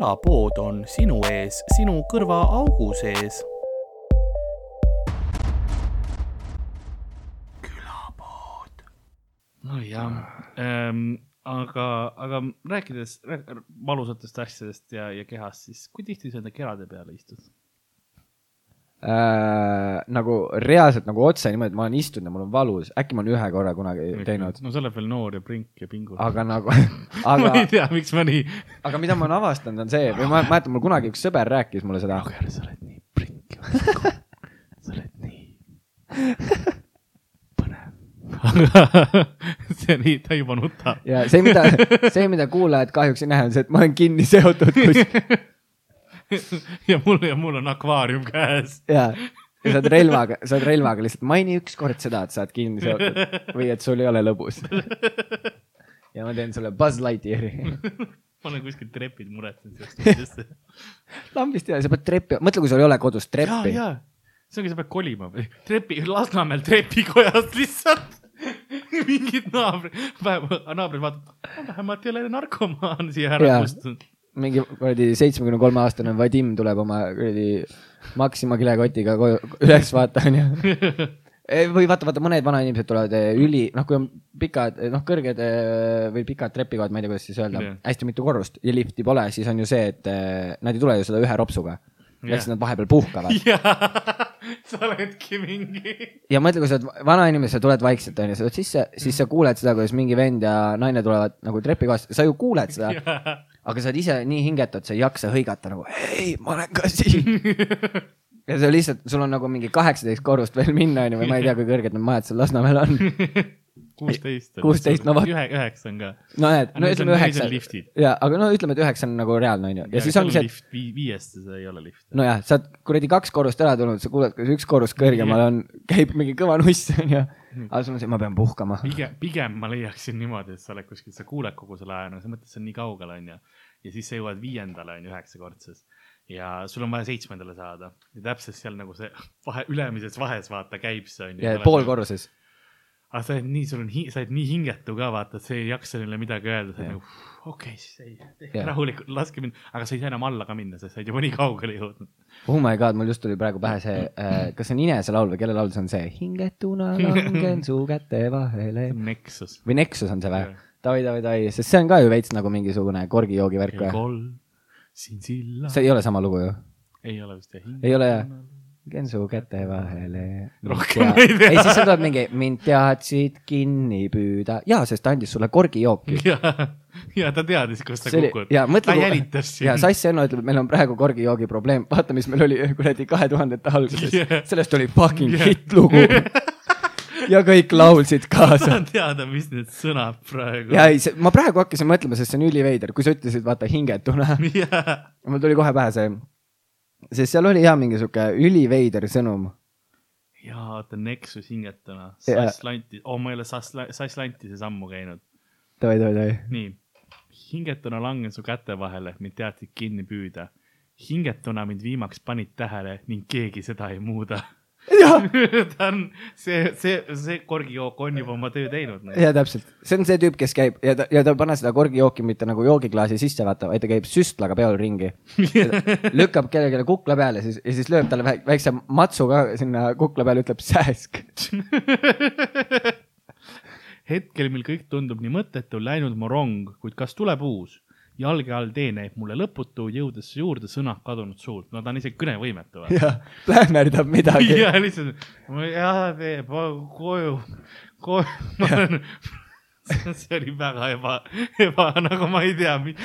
külapood on sinu ees, sinu kõrvaaugu sees. külapood. nojah ähm,, aga, aga rääkides valusatest asjadest ja, ja kehast, siis kui tihti sa enda kerade peale istud? Äh, nagu reaalselt nagu otse niimoodi, et ma olen istunud ja mul on valus, äkki ma olen ühe korra kunagi teinud. no sa oled veel noor ja prink ja pinguline. aga nagu aga ma ei tea, miks ma nii. aga mida ma olen avastanud, on see, või ma mäletan, mul kunagi üks sõber rääkis mulle seda. Roger, sa oled nii prink sa oled nii põnev see nii, ta juba nutab. ja see, mida, see, mida kuulajad kahjuks ei näe, on see, et ma olen kinni seotud kuskil ja mul, ja mul on akvaarium käes. ja, ja sa oled relvaga, sa oled relvaga lihtsalt maini ükskord seda, et sa oled kinni seotud või et sul ei ole lõbus. ja ma teen sulle Buzz Lightyeari ma olen kuskil trepid muretsenud. lambist ei ole, sa pead treppi, mõtle, kui sul ei ole kodus treppi. see ongi, sa pead kolima või trepi, Lasnamäel trepikojast lihtsalt mingid naabrid, naabrid vaatavad, vähemalt ei ole narkomaan siia ära kustunud mingi kuradi seitsmekümne kolme aastane Vadim tuleb oma kuradi Maxima kilekotiga koju üles vaata onju. või vaata, vaata mõned vanainimesed tulevad eh, üli, noh, kui on pikad, eh, noh, kõrged eh, või pikad trepikohad, ma ei tea, kuidas siis öelda yeah., hästi mitu korrust ja lifti pole, siis on ju see, et nad ei tule ju seda ühe ropsuga yeah.. siis nad vahepeal puhkavad sa oledki mingi. ja mõtle, kui sa oled vanainimene, sa tuled vaikselt onju, sa tuled sisse, siis sa kuuled seda, kuidas mingi vend ja naine tulevad nagu trepikohast, sa ju kuuled seda yeah aga sa oled ise nii hingetud, sa ei jaksa hõigata nagu hei, ma olen ka siin. Ja see lihtsalt, sul on nagu mingi kaheksateist korrust veel minna, onju, või ma ei tea, kui kõrged need majad seal Lasnamäel on kuusteist. kuusteist, no vot. ühe, üheksa on ka. no näed, no ütleme üheksa. ja, aga no ütleme, et üheksa on nagu reaalne, onju. ja siis ongi see, et. viiest see ei ole lift. nojah, sa oled kuradi kaks korrust ära tulnud, sa kuuled, kuidas üks korrus kõrgemal on, käib mingi kõva nuss, onju aga sul on see, ma pean puhkama. pigem, pigem ma leiaksin niimoodi, et sa oled kuskil, sa kuuled kogu selle aja, no sa mõtled, see on nii kaugel, onju. ja siis sa jõuad viiendale, onju, üheksakordses. ja sul on vaja seitsmendale saada ja täpselt seal nagu see vahe, ülemises vahes vaata käib see onju. ja poolkorruses aga sa oled nii, sul on, sa oled nii hingetu ka vaata, et sa ei jaksa neile midagi öelda, sa oled nagu okei okay,, siis ei, tehke rahulikult, laske mind, aga sa ei saa enam alla ka minna, sest sa oled juba nii kaugele jõudnud. Oh my god, mul just tuli praegu pähe see äh,, kas see on Inese laul või kelle laul see on see? hingetuna langen su käte vahele. Nexus. või Nexus on see või? Davai, davai, davai, sest see on ka ju veits nagu mingisugune korgijoogi värk või? kolm, siin silla. see ei ole sama lugu ju? ei ole vist jah. ei ole jah? Langen su käte vahele. rohkem ei tea. ei, siis seal tuleb mingi, mind teadsid kinni püüda. jaa, sest ta andis sulle korgijooki. ja ta teadis, kus sa kukud. ta jälitas sind. ja Sass Enno ütleb, meil on praegu korgijoogi probleem, vaata, mis meil oli kuradi kahe tuhandete alguses yeah., sellest oli fucking yeah. hitt-lugu ja kõik laulsid kaasa. ma tahan teada, mis need sõnad praegu. ja ei, ma praegu hakkasin mõtlema, sest see on üliveider, kui sa ütlesid, vaata hingetuna yeah.. mul tuli kohe pähe see, sest seal oli ja mingi sihuke üliveider sõnum jaa, vaata Nexus hingetuna, Sass Lanti, oh ma ei ole Sass, Sass Lantise sammu käinud. Davai, davai, davai. nii, hingetuna langen su käte vahele, mind teadsid kinni püüda. hingetuna mind viimaks panid tähele ning keegi seda ei muuda ta on, see, see, see korgijook on juba oma töö teinud. ja täpselt, see on see tüüp, kes käib ja ta, ja ta ei pane seda korgijooki mitte nagu joogiklaasi sisse, vaata, vaid ta käib süstlaga peol ringi lükkab kellelegi kukla peale siis ja siis lööb talle väikse matsu ka sinna kukla peale, ütleb sääsk hetkel, mil kõik tundub nii mõttetu, läinud mu rong, kuid kas tuleb uus? Jalge all tee näib mulle lõputu, jõudes juurde sõnad kadunud suult. no ta on isegi kõnevõimetu. jah, plähmerdab midagi. ja lihtsalt, jah, tee koju, koju, ma olen see oli väga eba, eba, nagu ma ei tea, mis,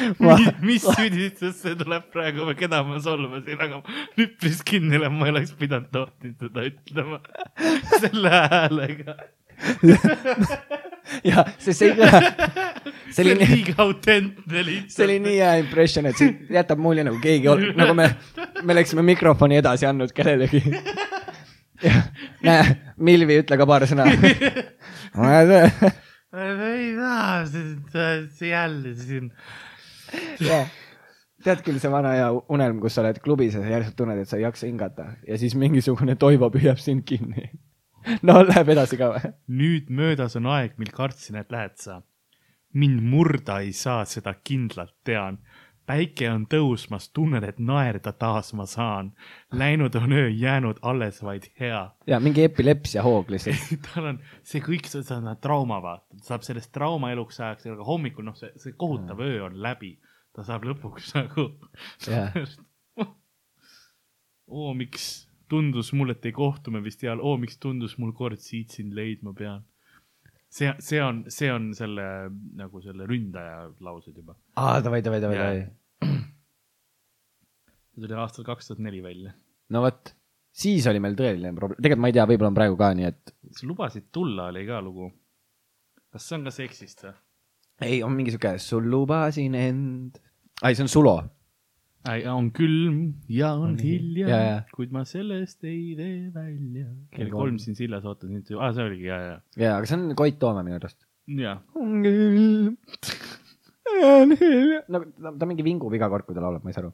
mis süüdistus see tuleb praegu või keda ma solvasin, aga üpris kindel, et ma ei oleks pidanud tohtinud seda ütlema selle häälega ja, see ei kõla. see oli nii. liiga autentne lihtsalt. see oli nii hea impression, et see jätab mulje nagu keegi, nagu me, me läksime mikrofoni edasi andnud kellelegi. näe, Milvi, ütle ka paar sõna. ma ei taha jälle siin. tead küll, see vana hea unelm, kus sa oled klubis ja sa järsku tunned, et sa ei jaksa hingata ja siis mingisugune Toivo püüab sind kinni no läheb edasi ka või? nüüd möödas on aeg, mil kartsin, et lähed sa. mind murda ei saa, seda kindlalt tean. päike on tõusmas, tunned, et naerda taas ma saan. Läinud on öö, jäänud alles vaid hea. ja mingi epilepsia hoog lihtsalt. tal on see kõik, see on trauma, vaata, ta saab sellest trauma eluks ajaks, aga hommikul noh, see, see kohutav öö on läbi. ta saab lõpuks nagu Jah. oo, miks tundus mul, et ei kohtu me vist seal, oo, miks tundus mul kord siit sind leidma pean. see, see on, see on selle nagu selle ründaja laused juba. aa, davai, davai, davai, davai. see tuli aastal kaks tuhat neli välja. no vot, siis oli meil tõeline probleem, tegelikult ma ei tea, võib-olla on praegu ka nii, et sa lubasid tulla, oli ka lugu. kas see on ka seksist või? ei, on mingi sihuke, sul lubasin end. ai, see on Sulo. On külm ja on On hilja. hilja Ja, ja., kuid ma sellest ei tee välja. kell kolm siin sillas ootasin, aa, see oligi, ja, ja, jaa, aga see on Koit Toome minu arust. ja. on külm. on hilja. nagu ta, ta mingi vingub iga kord, kui ta laulab, ma ei saa aru.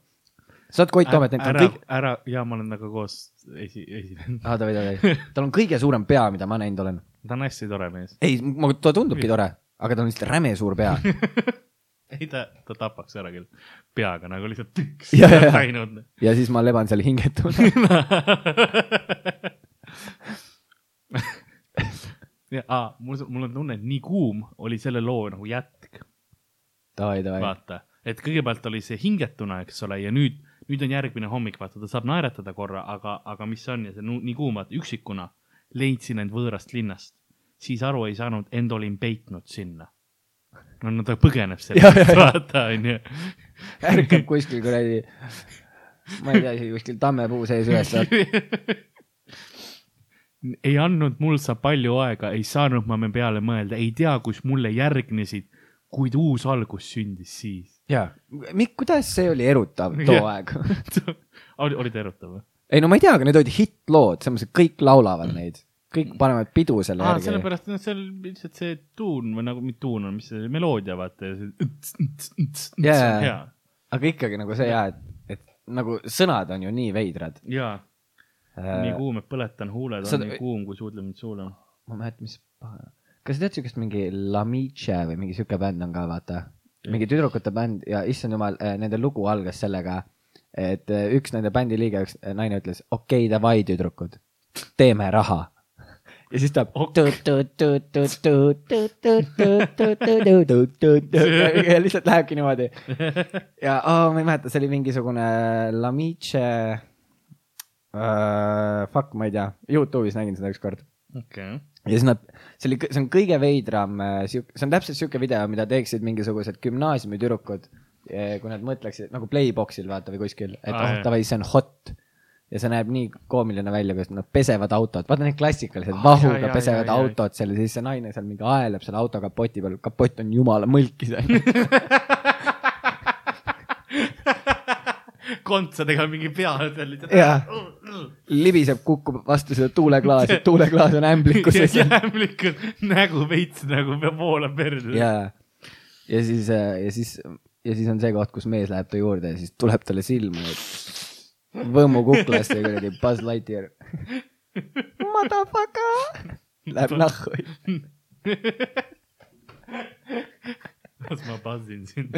sa oled Koit Toomet näinud, ära kõik,, ära, ja ma olen temaga koos esi, esinenud. aa, davai, davai. tal on kõige suurem pea, mida ma näinud olen. ta on hästi tore mees. ei, ta tundubki tore, aga tal on lihtsalt räme suur pea. ei, ta, ta tapaks ära küll peaga nagu lihtsalt tüks Ja, ja, ja. ja siis ma leban seal hingetuna. ja, aa, mul, mul on tunne, et Nii kuum oli selle loo nagu jätk, vaata. et kõigepealt oli see hingetuna, eks ole, ja nüüd, nüüd on järgmine hommik, vaata, ta saab naeratada korra, aga, aga mis on ja see Nii kuum, vaata, üksikuna leidsin end võõrast linnast, siis aru ei saanud, end olin peitnud sinna. no, no ta põgeneb Ja, ja, sellest, ja. vaata, onju. ärkab kuskil kuradi, ma ei tea, kuskil tammepuu sees üles. ei andnud mul sa palju aega, ei saanud ma me peale mõelda, ei tea, kus mulle järgnesid, kuid uus algus sündis siis. Mikk, kuidas see oli erutav too Jah. aeg? oli, oli ta erutav või? ei no ma ei tea, aga need olid hittlood, selles mõttes, et kõik laulavad neid, kõik panevad pidu selle aa, järgi. sellepärast, et seal lihtsalt see tuun või nagu, mitte tuun on, mis see meloodia, vaata. Jaa. aga ikkagi nagu see jaa, et, et nagu sõnad on ju nii veidrad jaa, nii kuum, et põletan huuled, on nii kuum, kui suudled mind suule. ma ei mäleta, mis, kas sa tead siukest mingi Lamiche või mingi siuke bänd on ka, vaata. mingi tüdrukute bänd ja issand jumal, nende lugu algas sellega, et eh, üks nende bändi liige, üks eh, naine ütles, okei okay,, davai, tüdrukud, teeme raha. Ja siis ta ja lihtsalt lähebki niimoodi. ja oh, ma ei mäleta, see oli mingisugune Lamiche uh,. Fuck, ma ei tea, Youtube'is nägin seda ükskord okei. ja siis nad, see oli, see on kõige veidram, see on täpselt sihuke video, mida teeksid mingisugused gümnaasiumitüdrukud. kui nad mõtleksid nagu Playboxil vaata või kuskil, et Aa, oh davai, see on hot. Ja see näeb nii koomiline välja, kuidas nad pesevad autot, vaata need klassikalised Aa, vahuga jaa, pesevad jaa. autot seal ja siis see naine seal mingi aeleb selle auto kapoti peal, kapott on jumala mõlkis kontsadega mingi pea seal libiseb, kukub vastu seda tuuleklaasi, tuuleklaas on ämblikuses. Ja jämlikult nägu veits nagu voolab verd. ja, ja siis, ja siis, ja siis on see koht, kus mees läheb ta juurde ja siis tuleb talle silma ja võmmu kuklasse kuradi Buzz Lightyear. Motherfucker. Läheb nahku. las ma passin sind.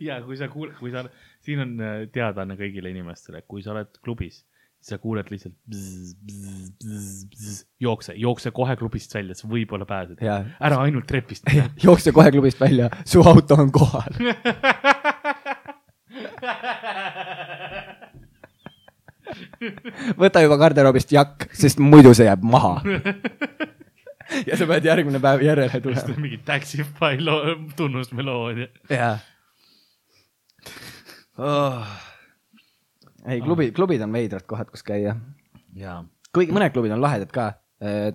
ja kui sa kuuled, kui sa, siin on äh, teadaanne kõigile inimestele, kui sa oled klubis, siis sa kuuled lihtsalt bzz, bzz, bzz, bzz, jookse, jookse kohe klubist välja, sa võib-olla pääsed. Ära ainult trepist. jookse kohe klubist välja, su auto on kohal. võta juba garderoobist jakk, sest muidu see jääb maha. ja sa pead järgmine päev järele tulema. mingi Taxify loo, tunnusmeloodia. jaa oh.. ei, klubi, klubid on veidrad kohad, kus käia. kuigi mõned klubid on lahedad ka.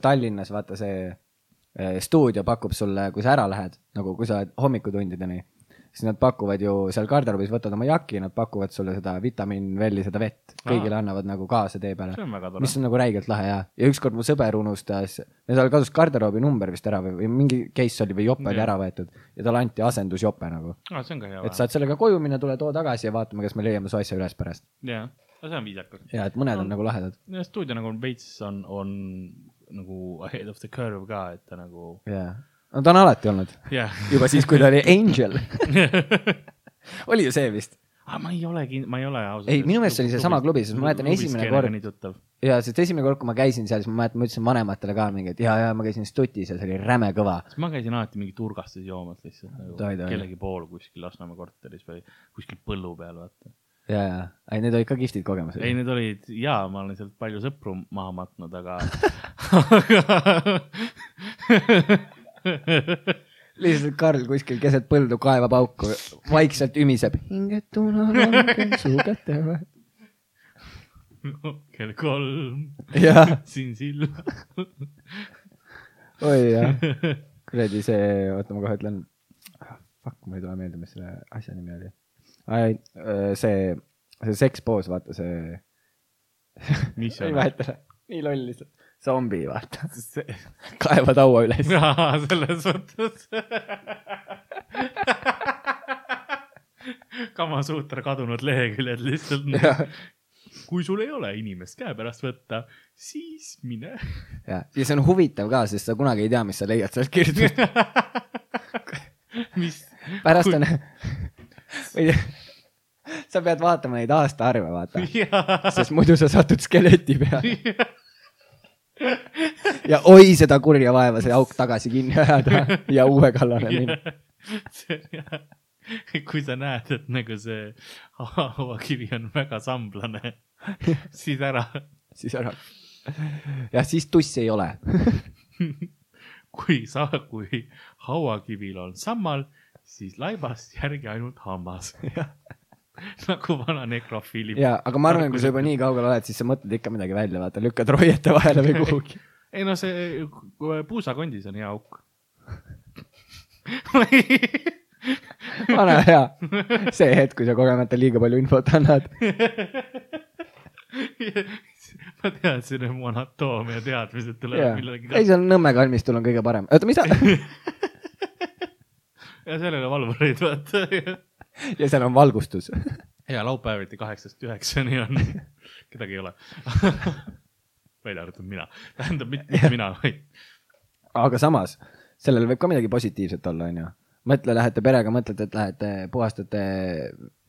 Tallinnas vaata see eh, stuudio pakub sulle, kui sa ära lähed, nagu kui sa oled hommikutundideni, siis nad pakuvad ju seal garderoobis, võtad oma jaki, nad pakuvad sulle seda vitamiinvelli, seda vett. kõigile annavad nagu kaasa tee peale mis. on nagu räigelt lahe ja, ja ükskord mu sõber unustas, tal kadus garderoobi number vist ära või, või mingi case oli või jope oli ära võetud ja talle anti asendusjope nagu. aa, et. saad sellega koju minna, tule too tagasi ja vaatame, kas me leiame su asja üles pärast. jaa, see on viisakas. ja et mõned on nagu lahedad. stuudio nagu veits on, on nagu ahead of the curve ka, et ta nagu jaa. No ta on alati olnud, jah. juba siis, kui ta oli Angel. oli ju see vist? aga ma ei ole kind-, ma ei ole ausalt. Ei, minu meelest see oli seesama klubi, sest ma mäletan esimene kord- ja sest esimene kord, kui ma käisin seal, siis ma mäletan, ma ütlesin vanematele ka mingi, et ja, ja ma käisin Stutis ja see oli räme kõva. ma käisin alati mingi turgastes joomas lihtsalt nagu Tai, tai. kellegi pool kuskil Lasnamäe korteris või kuskil põllu peal, vaata. ja, ja, ei need olid ka kihvtid kogemused. ei, need olid jaa, ma olen sealt palju sõpru maha matnud, aga lihtsalt Karl kuskil keset põldu kaevab auku, vaikselt ümiseb. hingetuna langen su käte vahel. kell kolm siin silla. oi jah, kuradi see, oota ma kohe ütlen. Fuck, mul ei tule meelde, mis selle asja nimi oli. see, see sekspoos, vaata see, mis ei on? mäleta, nii loll lihtsalt. zombi, vaata, see, kaeva taua üles. jaa, selles mõttes. Kamasuutra kadunud leheküljed lihtsalt. kui sul ei ole inimest käepärast võtta, siis mine. ja, ja see on huvitav ka, sest sa kunagi ei tea, mis sa leiad sealt kirjutust. mis, pärast on, või sa pead vaatama neid aastaarve, vaata, sest muidu sa satud skeleti peale ja oi seda kurja vaeva see auk tagasi kinni ajada ja uue kallale minna. kui sa näed, et nagu see hauakivi on väga samblane, siis ära. siis ära. jah, siis tussi ei ole. kui sa, kui hauakivil on sammal, siis laibast järgi ainult hammas. nagu vana nekrofiili. ja, aga ma arvan, kui sa juba nii kaugel oled, siis sa mõtled ikka midagi välja, vaata, lükkad roiete vahele või kuhugi. ei no see puusakondis on hea auk. vana hea, see hetk, kui sa kogemata liiga palju infot annad. ma tean, siin on mu anatoomia teadmised tulevad, millegi ei, seal Nõmme kalmistul on kõige parem. oota, mis sa, ja seal ei ole valvureid, vaata. Ja seal on valgustus. ja laupäeviti kaheksast üheksani on, kedagi ei ole. välja arvatud mina, tähendab mitte mina, vaid aga samas, sellel võib ka midagi positiivset olla, onju. mõtle, lähete perega, mõtlete, et lähete puhastate,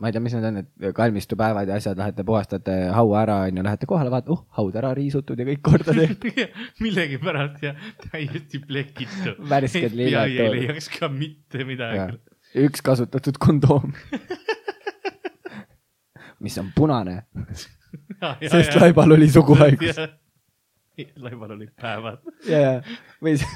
ma ei tea, mis need on, need kalmistupäevad ja asjad, lähete puhastate haua ära, onju, lähete kohale, vaata, oh, haud ära riisutud ja kõik korda tehtud. millegipärast ja täiesti plekitu. Värsked lilled ei leiaks ka mitte midagi. Üks kasutatud kondoom. mis on punane, sest laibal oli suguhaigus. laibal olid päevad. ja, ja, või siis,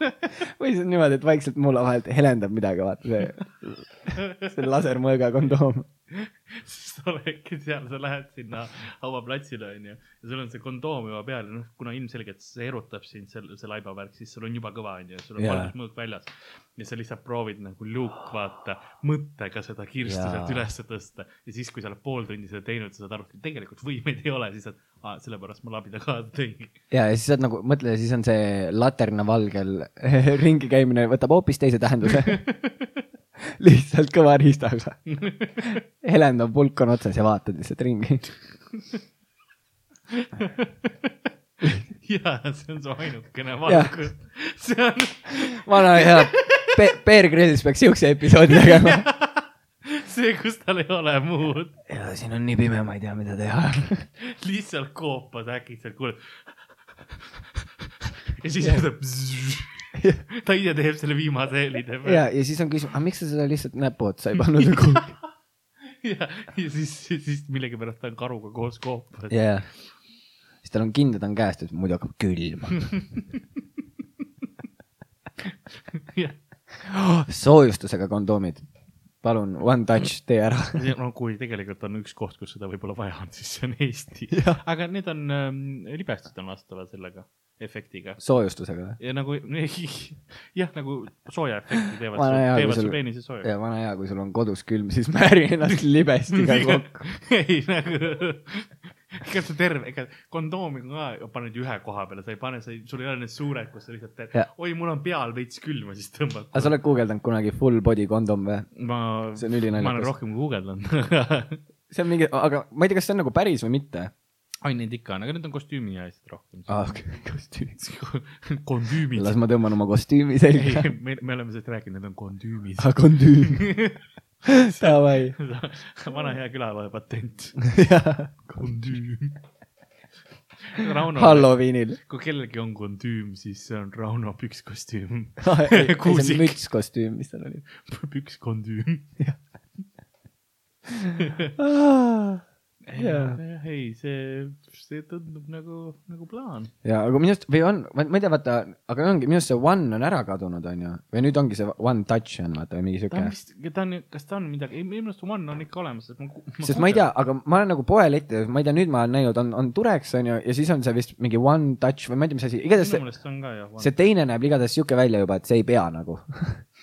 või siis niimoodi, et vaikselt mulla vahelt helendab midagi, vaata see, see lasermõõga kondoom. siis sa oledki seal, sa lähed sinna hauaplatsile onju ja sul on see kondoom juba peal ja noh, kuna ilmselgelt see erutab sind, see, see laibavärk, siis sul on juba kõva onju, sul on Jaa. valgus mõõk väljas. ja sa lihtsalt proovid nagu luuk vaata mõttega seda kirstu Jaa. sealt ülesse tõsta ja siis, kui sa oled pool tundi seda teinud, sa saad aru, et tegelikult võimeid ei ole, siis saad, sellepärast ma labida kaasa tõingi. ja, ja siis saad nagu, mõtle, siis on see laterna valgel ringi käimine võtab hoopis teise tähenduse. lihtsalt kõva riistaga. helendav pulk on otsas ja vaatad lihtsalt ringi. ja see on su ainukene valgus. see on, vana hea Pe, Bear Grylls peaks siukse episoodi tegema. see, kus tal ei ole muud, ja siin on nii pime, ma ei tea, mida teha. lihtsalt koopad äkitselt, kuuled. ja siis tuleb. ta ise teeb selle viimase heli teeb. ja, ja siis on küsimus, aga miks sa seda lihtsalt näpu otsa ei pannud kuhugi? ja, ja siis, siis millegipärast ta on karuga koos koopas. jaa. siis tal on kindad on käest, et muidu hakkab külma. soojustusega kondoomid. palun, one touch, tee ära. no kui tegelikult on üks koht, kus seda võib-olla vaja on, siis see on Eesti. aga need on ähm,, libestid on vastavad sellega, efektiga. soojustusega või? ja nagu, jah, nagu sooja efekti teevad teevad sul- su peenise soojaks. ja vana hea, kui sul on kodus külm, siis määri ennast libestiga kokku. ei nagu, ega sa terve, ega kondoomi ka paned ühe koha peale, sa ei pane, sa ei, sul ei ole need suured, kus sa lihtsalt teed oi, mul on peal veits külma, siis tõmbad. aga sa oled guugeldanud kunagi full body kondom või? ma, ma olen rohkem guugeldanud. see on mingi, aga ma ei tea, kas see on nagu päris või mitte. ai, neid ikka on, aga need on kostüümi asjad rohkem aa, kostüüm. kondüümid. las ma tõmban oma kostüümi selga. me, me oleme sellest rääkinud, need on kondüümid. aa, kondüüm. Davai. vana hea külavaja patent, jah, kondüüm. Rauno, Halloweenil. kui kellelgi on kondüüm, siis see on Rauno pükskostüüm, see Kuusik. mütskostüüm, mis tal oli. pükskondüüm. Jaa. ei, see, see tundub nagu, nagu plaan. ja, aga minu arust või on, ma ma ei tea, vaata, aga ongi minu arust see one on ära kadunud, onju. või nüüd ongi see one touch on vaata või mingi ta siuke on. vist, ta on, kas ta on midagi, ei minu arust One on ikka olemas, et ma. sest ma ei tea, aga ma olen nagu poeletti, ma ei tea, nüüd ma olen näinud, on, on Turex onju ja siis on see vist mingi one touch või ma ei tea, mis asi, igatahes minu see, meelest on ka jah. see teine näeb igatahes siuke välja juba, et see ei pea nagu.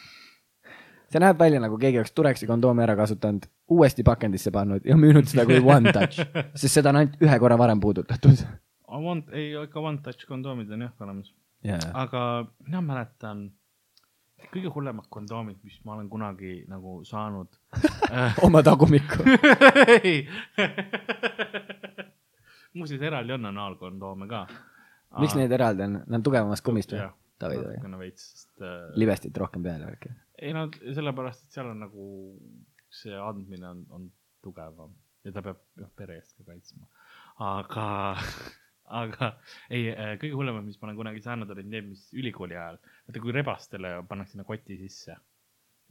see näeb välja nagu keegi oleks Turexi kondoomi ära kasutanud, uuesti pakendisse pannud ja müünud seda kui one touch, sest seda on ainult ühe korra varem puudutatud. One, ei ikka One Touch kondoomid on jah olemas, Yeah. aga mina mäletan kõige hullemad kondoomid, mis ma olen kunagi nagu saanud. oma tagumikku. muuseas, eraldi on anaalkondoome ka. miks need eraldi on, nad on tugevamast kummist või Davai, davai. natukene veits, sest äh, libestit rohkem peale äkki. ei no sellepärast, et seal on nagu see andmine on, on tugevam ja ta peab noh pere eest ka kaitsma. aga, aga ei, kõige hullemad, mis ma olen kunagi saanud, olid need, mis ülikooli ajal, vaata kui rebastele pannakse sinna koti sisse.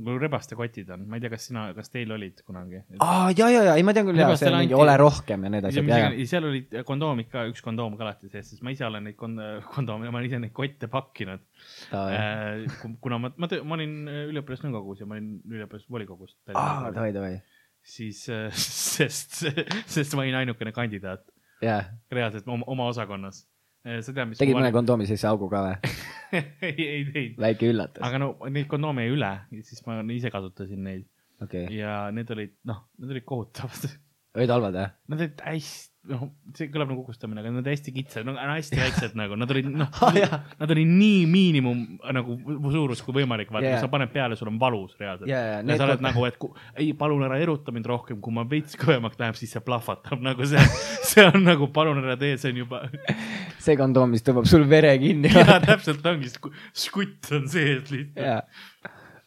Mul rebaste kotid on, ma ei tea, kas sina, kas teil olid kunagi? aa, ja, ja, ja, ei ma tean küll, jaa, see on mingi ole rohkem ja ja, ja. seal olid kondoomid ka, üks kondoom ka alati sees, sest ma ise olen neid kon-, kondoome, ma olen ise neid kotte pakkinud. kuna ma, ma, ma olin äh, üliõpilasnõukogus ja ma olin üliõpilasvolikogus. aa, davai, davai. siis, sest, sest ma olin ainukene kandidaat jaa, reaalselt oma, oma osakonnas. Sa tead, mis tegid mõne kondoomi sisse augu ka või? ei, ei teinud. väike üllatus. aga no neid kondoome jäi üle siis ma ise kasutasin neid okei, ja need olid, noh, need olid kohutavad. olid halvad jah? Nad olid hästi, noh, see kõlab nagu kukustamine, aga nad hästi kitsad, no hästi väiksed nagu, nad olid, noh Aa, jah. nad olid nii miinimum nagu suurus kui võimalik, vaata yeah., sa paned peale, sul on valus reaalselt Jaa, jaa, ja sa oled nagu, et ku, ei, palun ära eruta mind rohkem, kui ma veits kõvemaks läheb, siis see plahvatab nagu see, see on nagu palun ära tee, see on juba, see kondoom, mis tõmbab sul vere kinni. jaa, täpselt ongi, skutt on sees lihtsalt. jaa.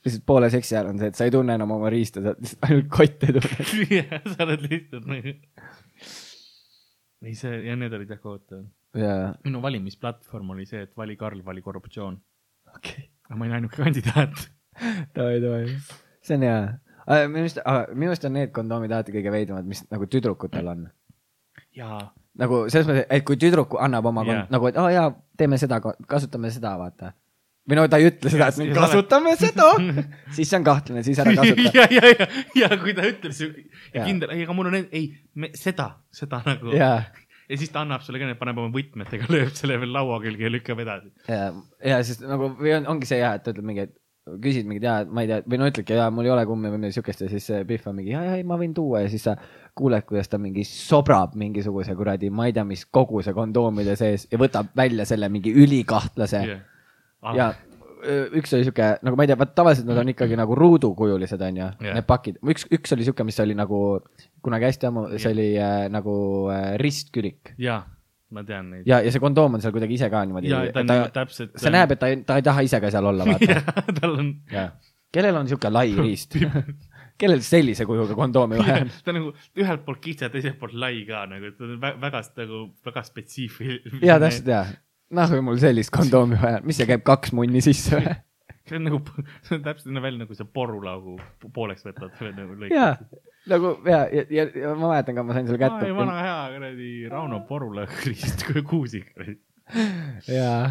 lihtsalt poole seksi ajal on see, et sa ei tunne enam oma riista, sa lihtsalt ainult kotte tunned. jah, sa oled lihtsalt nagu. ei, see ja need olid jah kohutavad. jaa, minu valimisplatvorm oli see, et vali Karl, vali korruptsioon. okei. aga ma olin ainuke kandidaat. davai, davai. see on hea. minu arust, minu arust on need kondoomid alati kõige veidramad, mis nagu tüdrukutel on. jaa, nagu selles mõttes, et kui tüdruk annab oma yeah. nagu, et aa oh, jaa, teeme seda, kasutame seda, vaata. Või no ta ei ütle seda, et Ja siis kasutame seda, siis see on kahtlane, siis ära kasuta. ja, ja, ja, ja kui ta ja Jaa. kindel, ei, aga mul on, ei, seda, seda nagu. ja siis ta annab sulle ka, paneb oma võtmetega, lööb selle veel laua külge ja lükkab edasi. ja, ja sest nagu või on, ongi see jah, et ta ütleb mingi, et küsid mingit jaa, ma ei tea, või no ütledki jaa, mul ei ole kummi või midagi siukest ja siis Pihv on mingi jaa, jaa, ma võin tuua ja siis sa kuuled, kuidas ta mingi sobrab mingisuguse kuradi, ma ei tea, mis koguse kondoomide sees ja võtab välja selle mingi ülikahtlase yeah. Ja öö, üks oli siuke nagu ma ei tea, vaat tavaliselt nad on ikkagi nagu ruudukujulised onju Jah. yeah., need pakid, üks, üks oli siuke, mis oli nagu kunagi hästi ammu, see Jah. oli äh, nagu äh, ristkülik jaa, ma tean neid. ja, ja see kondoom on seal kuidagi ise ka niimoodi ja ta on ta, täpselt. sa näed, et ta ei, ta ei taha ise ka seal olla, vaata. tal on, kellel on siuke lai riist? kellel sellise kujuga kondoomi vaja on? ta on nagu ühelt poolt kitsa, teiselt poolt lai ka nagu, ta on vä- väga nagu väga spetsiifiline. jaa, täpselt jaa. noh, mul sellist kondoomi vaja mis see käib kaks munni sisse või? see on nagu, see on täpselt näeb välja nagu sa porulaugu pooleks võtad või nagu jaa, nagu ja, ja, ja, ja ma mäletan ka, ma sain selle kätte vana hea kuradi Rauno Porulakrist kui kuusik. jaa.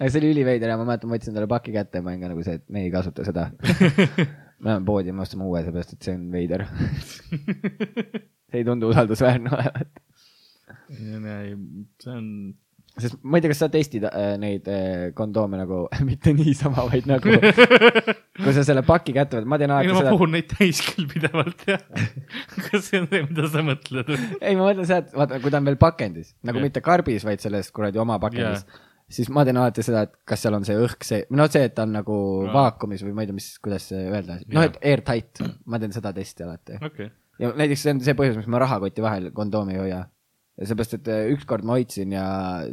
see oli üliveider ja ma mäletan, ma võtsin talle paki kätte ja ma olin ka nagu see, et me ei kasuta seda. me läheme poodi, me ostame uue, seepärast et see on veider. see ei tundu usaldusväärne olevat. see on, sest ma ei tea, kas sa testid äh, neid äh, kondoome nagu mitte niisama, vaid nagu kui sa selle paki kätte võtad, ma teen ei alati no ma seda, puhun neid täis küll pidevalt jah. kas see on see, mida sa mõtled? ei ma mõtlen seda, et vaata, kui ta on veel pakendis, nagu Jah. mitte karbis, vaid selles kuradi oma pakendis Jah. siis ma teen alati seda, et kas seal on see õhk see, no see, et ta on nagu Jaa. vaakumis või ma ei tea, mis, kuidas see öelda, noh, Jah. et airtight, ma teen seda testi alati. okei, ja näiteks see on see põhjus, miks ma rahakotti vahel kondoomi ei hoia. seepärast, et äh, ükskord ma hoidsin ja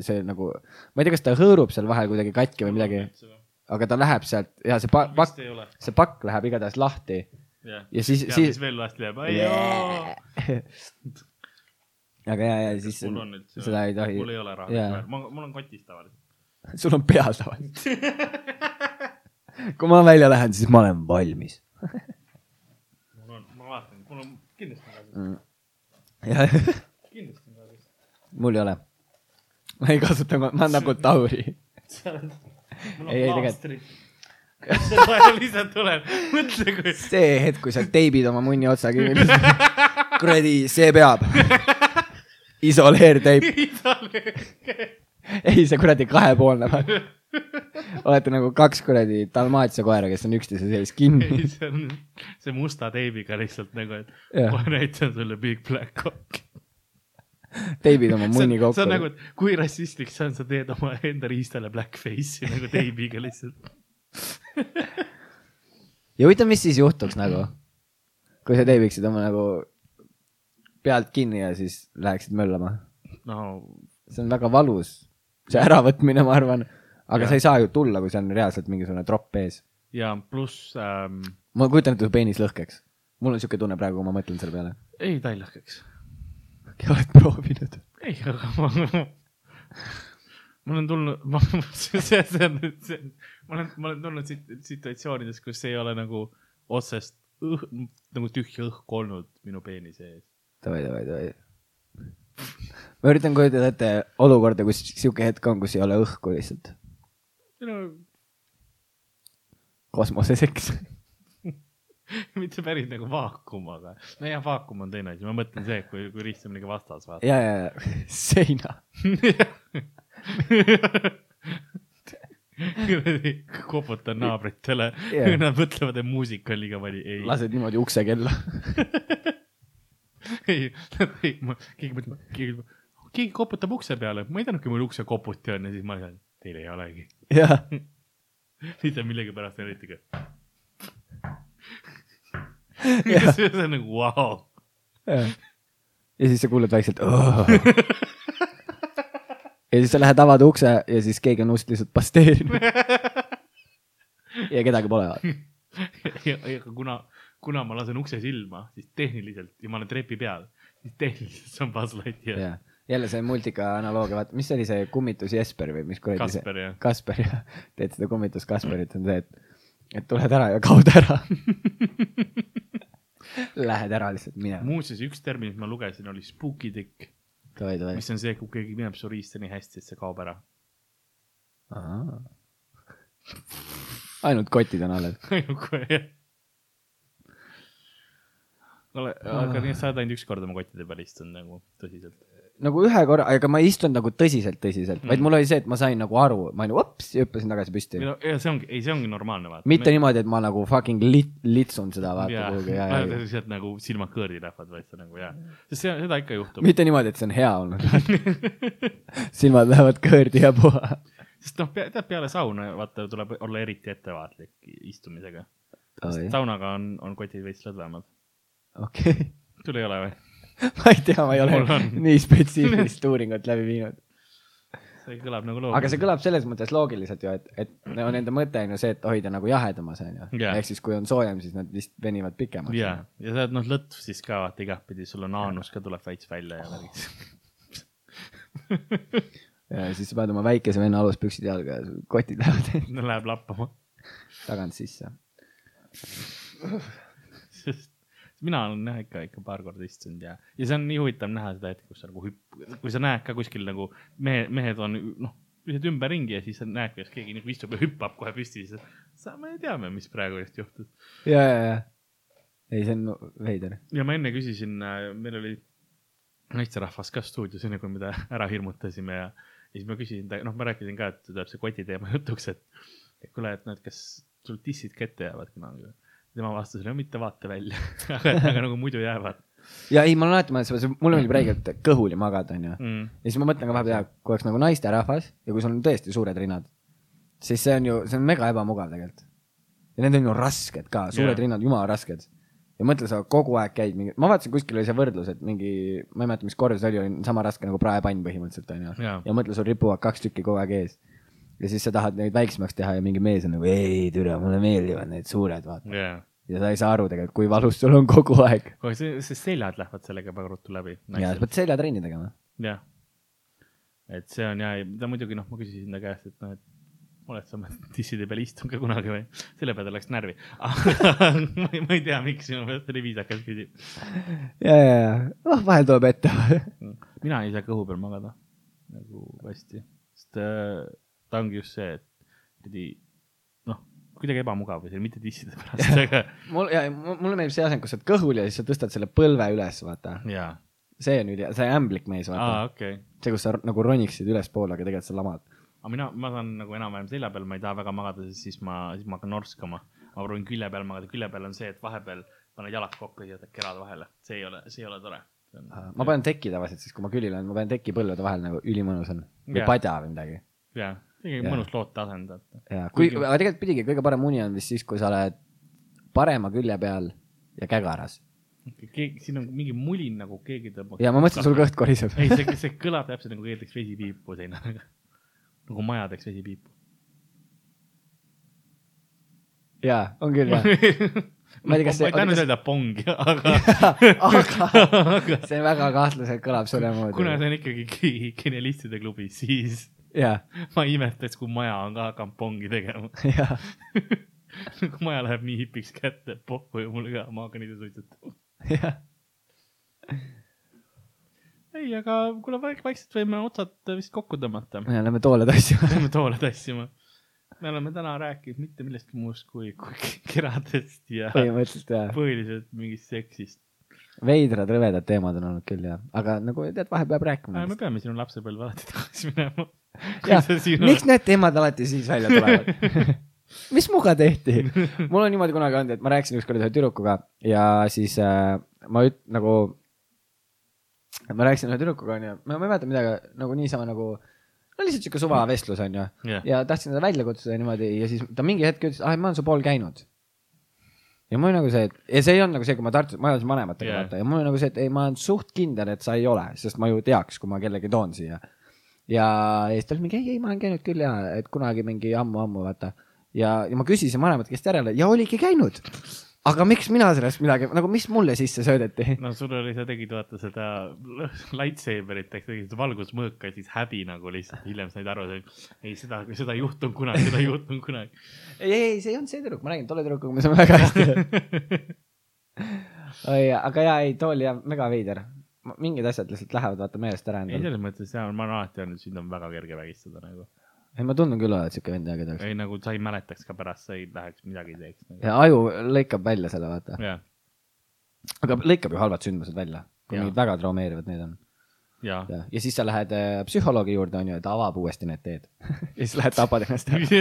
see nagu, ma ei tea, kas ta hõõrub seal vahel kuidagi katki või midagi, aga ta läheb sealt ja see pa- pakk see pakk läheb igatahes lahti. Jah, ja siis, siis veel lahti jääb, aga ja, ja siis mul on nüüd seda ei tohi mul, ei ole raha ma, mul on kotis tavaliselt. sul on peas tavaliselt. kui ma välja lähen, siis ma olen valmis. mul on, ma vaatan, mul on kindlasti on kaasas, Mm. ja kindlasti on kaasas. Mul ei ole. ma ei kasuta, ma olen nagu Tauri. Ei, ei, tegelikult- plaastrid. see kohe lihtsalt tuleb, mõtle kui. see hetk, kui sa teibid oma munni otsa kinni. kuradi, see peab. isoleerteip, ei see kuradi kahepoolne. olete nagu kaks kuradi dalmaatsia koera, kes on üksteise sees kinni. see on, see musta teibiga lihtsalt nagu, et Jah. kohe näitan sulle Big Black Cock. Teibid oma munni on, see on kokku nagu, et kui rassistlik see on, sa teed oma enda riistale blackface'i nagu teibiga lihtsalt. ja huvitav, mis siis juhtuks nagu, kui sa teebiksid oma nagu pealt kinni ja siis läheksid möllama. no see on väga valus, see äravõtmine, ma arvan. aga Jah. sa ei saa ju tulla, kui seal on reaalselt mingisugune tropp ees. ja pluss ähm,, ma kujutan ette, su peenis lõhkeks. mul on siuke tunne praegu, kui ma mõtlen selle peale. ei ta ei lõhkeks. Oled proovinud? ei, aga ma, ma olen tulnud, ma, see, see, see on nüüd see, ma olen, ma olen tulnud sit- situatsioonides, kus ei ole nagu otsest õh, nagu tühja õhku olnud minu peenise ees. davai, davai, davai. ma üritan kujutada ette olukorda, kus siuke hetk on, kus ei ole õhku lihtsalt. no kosmoseseks. mitte päris nagu vaakum, aga no jah, vaakum on teine asi, ma mõtlen see, kui, kui riist on mingi vastas, ja, ja, ja seina. kuradi koputan naabritele yeah., nad mõtlevad, et muusika on liiga vali, ei, lased niimoodi ukse kella. ei, ei, ma, keegi mõtleb, keegi, keegi koputab ukse peale, ma ei teadnudki, mul ukse koputi on ja siis ma ütlen, teil ei olegi. jah, siis ta millegipärast eriti ka. see on nagu vau. ja siis sa kuuled vaikselt. ja siis sa lähed avad ukse ja siis keegi on ust lihtsalt pasteerinud. ja kedagi pole. ja, ja kuna, kuna ma lasen ukse silma, siis tehniliselt ja ma olen trepi peal, siis tehniliselt see on Buzz Lightyear. jah, jälle see multika analoogia, vaata, mis oli see kummitus Jesper või mis kuradi see. Kasper jah. Teed seda kummitus Kasperit on see, et, et tuled ära ja kaod ära. Lähed ära lihtsalt minema. muuseas, üks termin, mis ma lugesin, oli spooky dick, mis on see, kui keegi mineb su riista nii hästi, et see kaob ära. ainult kotid on alles. kohe jah. ole, aga nii, sa oled ainult üks kord oma kottide peal istunud nagu tõsiselt. Nagu ühe korra, aga ma ei istunud nagu tõsiselt, tõsiselt, vaid Mm. mul oli see, et ma sain nagu aru, ma olin ups ja hüppasin tagasi püsti. ja see ongi, ei, see ongi normaalne vaata. mitte niimoodi, et ma nagu fucking lit-, litsun seda vaata jaa, kuhugi lihtsalt nagu silmad kõõri lähevad, vaid sa nagu jaa, sest see, seda ikka juhtub. mitte niimoodi, et see on hea olnud. silmad lähevad kõõrdi ja puha. sest noh, tead peale sauna vaata tuleb olla eriti ettevaatlik istumisega. okei, saunaga on, on kotid veits lõdvemad. sul ei ole või? ma ei tea, ma ei ole nii spetsiifilist uuringut läbi viinud. see kõlab nagu loom. aga see kõlab selles mõttes loogiliselt ju, et, et no nende mõte on ju see, et hoida nagu jahedamas on ju Jaa. ehk siis, kui on soojem, siis nad vist venivad pikemaks. ja, ja sa oled noh lõtv siis ka vaata igatpidi, sul on aanus ka tuleb veits välja ja värgid. ja siis sa paned oma väikese venna aluspüksid jalga ja kotid lähevad no läheb lappama. tagant sisse. sest mina olen jah ikka, ikka paar korda istunud ja, ja see on nii huvitav näha seda hetke, kus sa nagu hüpp-, kui sa näed ka kuskil nagu mehe, mehed on noh, lihtsalt ümberringi ja siis sa näed, kuidas keegi nagu istub ja hüppab kohe püsti, siis sa, me teame, mis praegu just juhtus. ja, ja, ja. ei, see on veider. ja ma enne küsisin, meil oli naisterahvas ka stuudios, enne kui me ta ära hirmutasime ja, ja siis ma küsisin ta, noh, ma rääkisin ka, et tuleb see koti teema jutuks, et, et kuule, et noh, et kas sul tissid kätte jäävad kunagi. Tema vastas, no mitte vaate välja aga, aga nagu muidu jäävad ja ei, ma olen alati mõelnud seda, mulle meeldib räigelt kõhuli magada, onju. mm.. ja siis ma mõtlen ka vahepeal, kui oleks nagu naisterahvas ja kui sul on tõesti suured rinnad, siis see on ju, see on mega ebamugav tegelikult. ja need on ju rasked ka, suured yeah. rinnad, jumala rasked. ja mõtle, sa kogu aeg käid mingi, ma vaatasin kuskil oli see võrdlus, et mingi, ma ei mäleta, mis korrus oli, oli sama raske nagu praepann põhimõtteliselt onju. Jaa. ja mõtle, sul ripuvad kaks tükki kogu aeg ees. Ja siis sa tahad neid väiksemaks teha ja mingi mees on nagu ei türa, mulle meeldivad need suured, vaata. jaa. ja sa ei saa aru tegelikult, kui valus sul on kogu aeg. kohe see, see seljad lähevad sellega väga ruttu läbi. ja sa pead seljatrenni tegema. jah. et see on ja, ta muidugi noh, ma küsisin ta käest, et noh, et oled sa oma disside peal istunud ka kunagi või? selle peale läks närvi. ma ei, ma ei tea, miks minu meelest oli viisakas küsida. ja, ja, ja, noh, vahel tuleb ette. mina ei saa kõhu peal magada nagu hästi, sest äh, ta ongi just see, et kuidagi noh, kuidagi ebamugav või see mitte disside pärast, aga mul, ja mulle meeldib see asend, kus sa oled kõhul ja siis sa tõstad selle põlve üles, vaata. see on nüüd, see ämblik mees, aa vaata. okei okay.. see, kus sa nagu roniksid ülespoole, aga tegelikult sa lamad. aga mina, ma saan nagu enam-vähem selja peal, ma ei taha väga magada, sest siis ma, siis ma hakkan norskama. ma proovin külje peal magada, külje peal on see, et vahepeal paned jalad kokku ja jätad kerad vahele, see ei ole, see ei ole tore. ma panen teki tavaliselt siis, kui ma külil olen, ma panen teki põlvede vahele nagu ülimõnus on. või Jaa. padja või midagi. jaa, ikkagi mõnus looteasend, vaata. ja kui, aga tegelikult pidigi kõige parem uni on vist siis, kui sa oled parema külje peal ja kägaras. keegi, siin on mingi mulin nagu keegi tõmbab. ja ma mõtlesin, sul kõht koriseb. ei, see, see kõlab täpselt nagu keegi teeks vesipiipu seina taga. nagu maja teeks vesipiipu. jaa, on küll jah. Ma ei tea, kas see- ma ei tahtnud öelda pongi, aga aga see väga kahtlaselt kõlab selle moodi. kuna see on ikkagi ge- genialistide klubi, siis jaa, ma ei imestaks, kui maja on ka hakanud pongi tegema. jaa, kui maja läheb nii hipiks kätte, pohhu ja mulle ka, ma hakkan ise suitsetama. jah. ei, aga kuule, vaikselt võime otsad vist kokku tõmmata. me oleme toole tassima. Lähme toole tassima. me oleme täna rääkinud mitte millestki muust kui, kui keradest ja põhiliselt mingist seksist. veidrad, rõvedad teemad on olnud küll jah, aga nagu tead, vahel peab rääkima me. peame sinu lapsepõlve alati tagasi minema. jah, miks need teemad alati siis välja tulevad? mis muga tehti? mul on niimoodi kunagi olnud, et ma rääkisin ükskord ühe tüdrukuga ja siis äh, ma üt-, nagu, ma rääkisin ühe tüdrukuga onju, ma ei mäleta midagi nagu niisama nagu, no lihtsalt siuke suvavestlus onju jah, ja tahtsin teda välja kutsuda niimoodi ja siis ta mingi hetk ütles, ah ma olen su pool käinud. Ja mul nagu see, et ja see ei olnud nagu see, kui ma Tartus, ma elasin vanematega yeah. vaata ja mul nagu see, et ei, ma olen suht kindel, et sa ei ole, sest ma ju teaks, kui ma kellegi toon siia. ja, ja siis ta oli mingi ei, ei ma olen käinud küll ja, et kunagi mingi ammu-ammu vaata. ja, ja ma küsisin vanemate käest järele ja oligi käinud. Aga miks mina sellest midagi, nagu mis mulle sisse söödeti? no sul oli, sa tegid vaata seda lightsaberit, ehk tegid valgusmõõka ja siis häbi nagu lihtsalt hiljem said aru, ei, seda, seda ei juhtunud kunagi, seda ei juhtunud kunagi. ei, ei, see ei olnud see tüdruk, ma räägin, tolle tüdrukuga me saame väga hästi. oi, aga jaa, ei, too oli jah mega veider. mingid asjad lihtsalt lähevad vaata meelest ära ei, endal. selles mõttes ja ma olen alati öelnud, sind on väga kerge vägistada nagu. ei, ma tundun küll olevat siuke vend ja kedagi. ei nagu sa ei mäletaks ka pärast, sa ei läheks midagi teeks nagu.. ja aju lõikab välja selle, vaata. jah, aga lõikab ju halvad sündmused välja, kui mingid väga traumeerivad need on. ja. ja, ja siis sa lähed äh, psühholoogi juurde, onju, et avab uuesti need teed. ja siis lähed tapad ennast ära.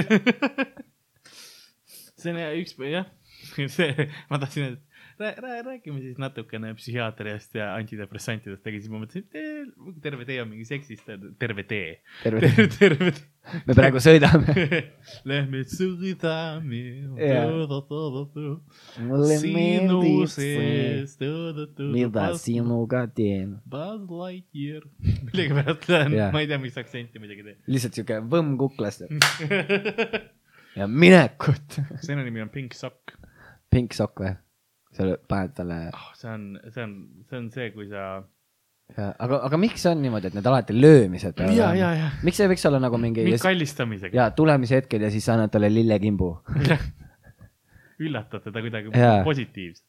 see on üks, jah, see, ma tahtsin, et räägime siis natukene psühhiaatriast ja antidepressantidest, aga siis ma mõtlesin, et eh, terve tee on mingi seksist, terve tee. terve terve, terve tee. me praegu sõidame. Lähme sõidame mulle sinu meeldib see, mida sinuga teen. Buzz Lightyear. millegipärast lähen ma ei tea, mis aktsenti muidugi teen. lihtsalt siuke võmm kuklasse ja minekut. selle nimi on Pink Sock pink sokk või? Sa paned talle, oh,. see on, see on, see on see, kui sa. aga, aga miks see on niimoodi, et need alati löömised peavad ja, olema? ja, ja. miks see ei võiks olla nagu mingi mingi kallistamisega. ja tulemise hetkel ja siis sa annad talle lillekimbu üllatad teda kuidagi positiivselt.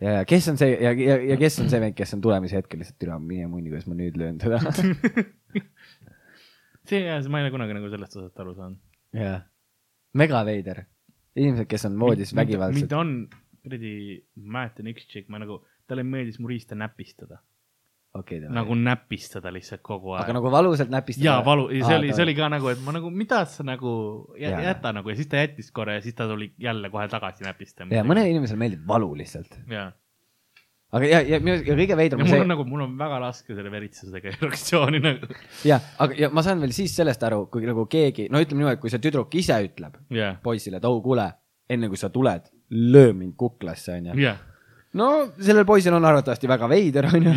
ja, ja kes on see ja, ja, ja kes on see vend, kes on tulemise hetkel lihtsalt türa mine munni, kuidas ma nüüd löön teda. see, ma ei ole kunagi nagu sellest osast aru saanud. jaa, mega veider. inimesed, kes on voodis vägivaldsed mind. on, kuradi, ma mäletan üks tšikk, ma nagu, talle meeldis mu riista näpistada. okei, nagu näpistada lihtsalt kogu aeg. aga nagu valusalt näpistada. jaa, valu, see oli, see oli ka nagu, et ma nagu, mida sa nagu jä, Jaa. jäta nagu ja siis ta jättis korra ja siis ta tuli jälle kohe tagasi näpistama. ja mõnele inimesele meeldib valu lihtsalt. aga ja, ja minu, ja kõige veidram ja on mul see on, nagu, mul on väga raske selle veritsusega erektsiooni nagu. ja, aga, ja ma saan veel siis sellest aru, kui nagu keegi, no ütleme niimoodi, kui see tüdruk ise ütleb jah, poisile, et oh kuule, enne kui sa tuled, löö mind kuklasse, onju. jah. no sellel poisil on arvatavasti väga veider, onju.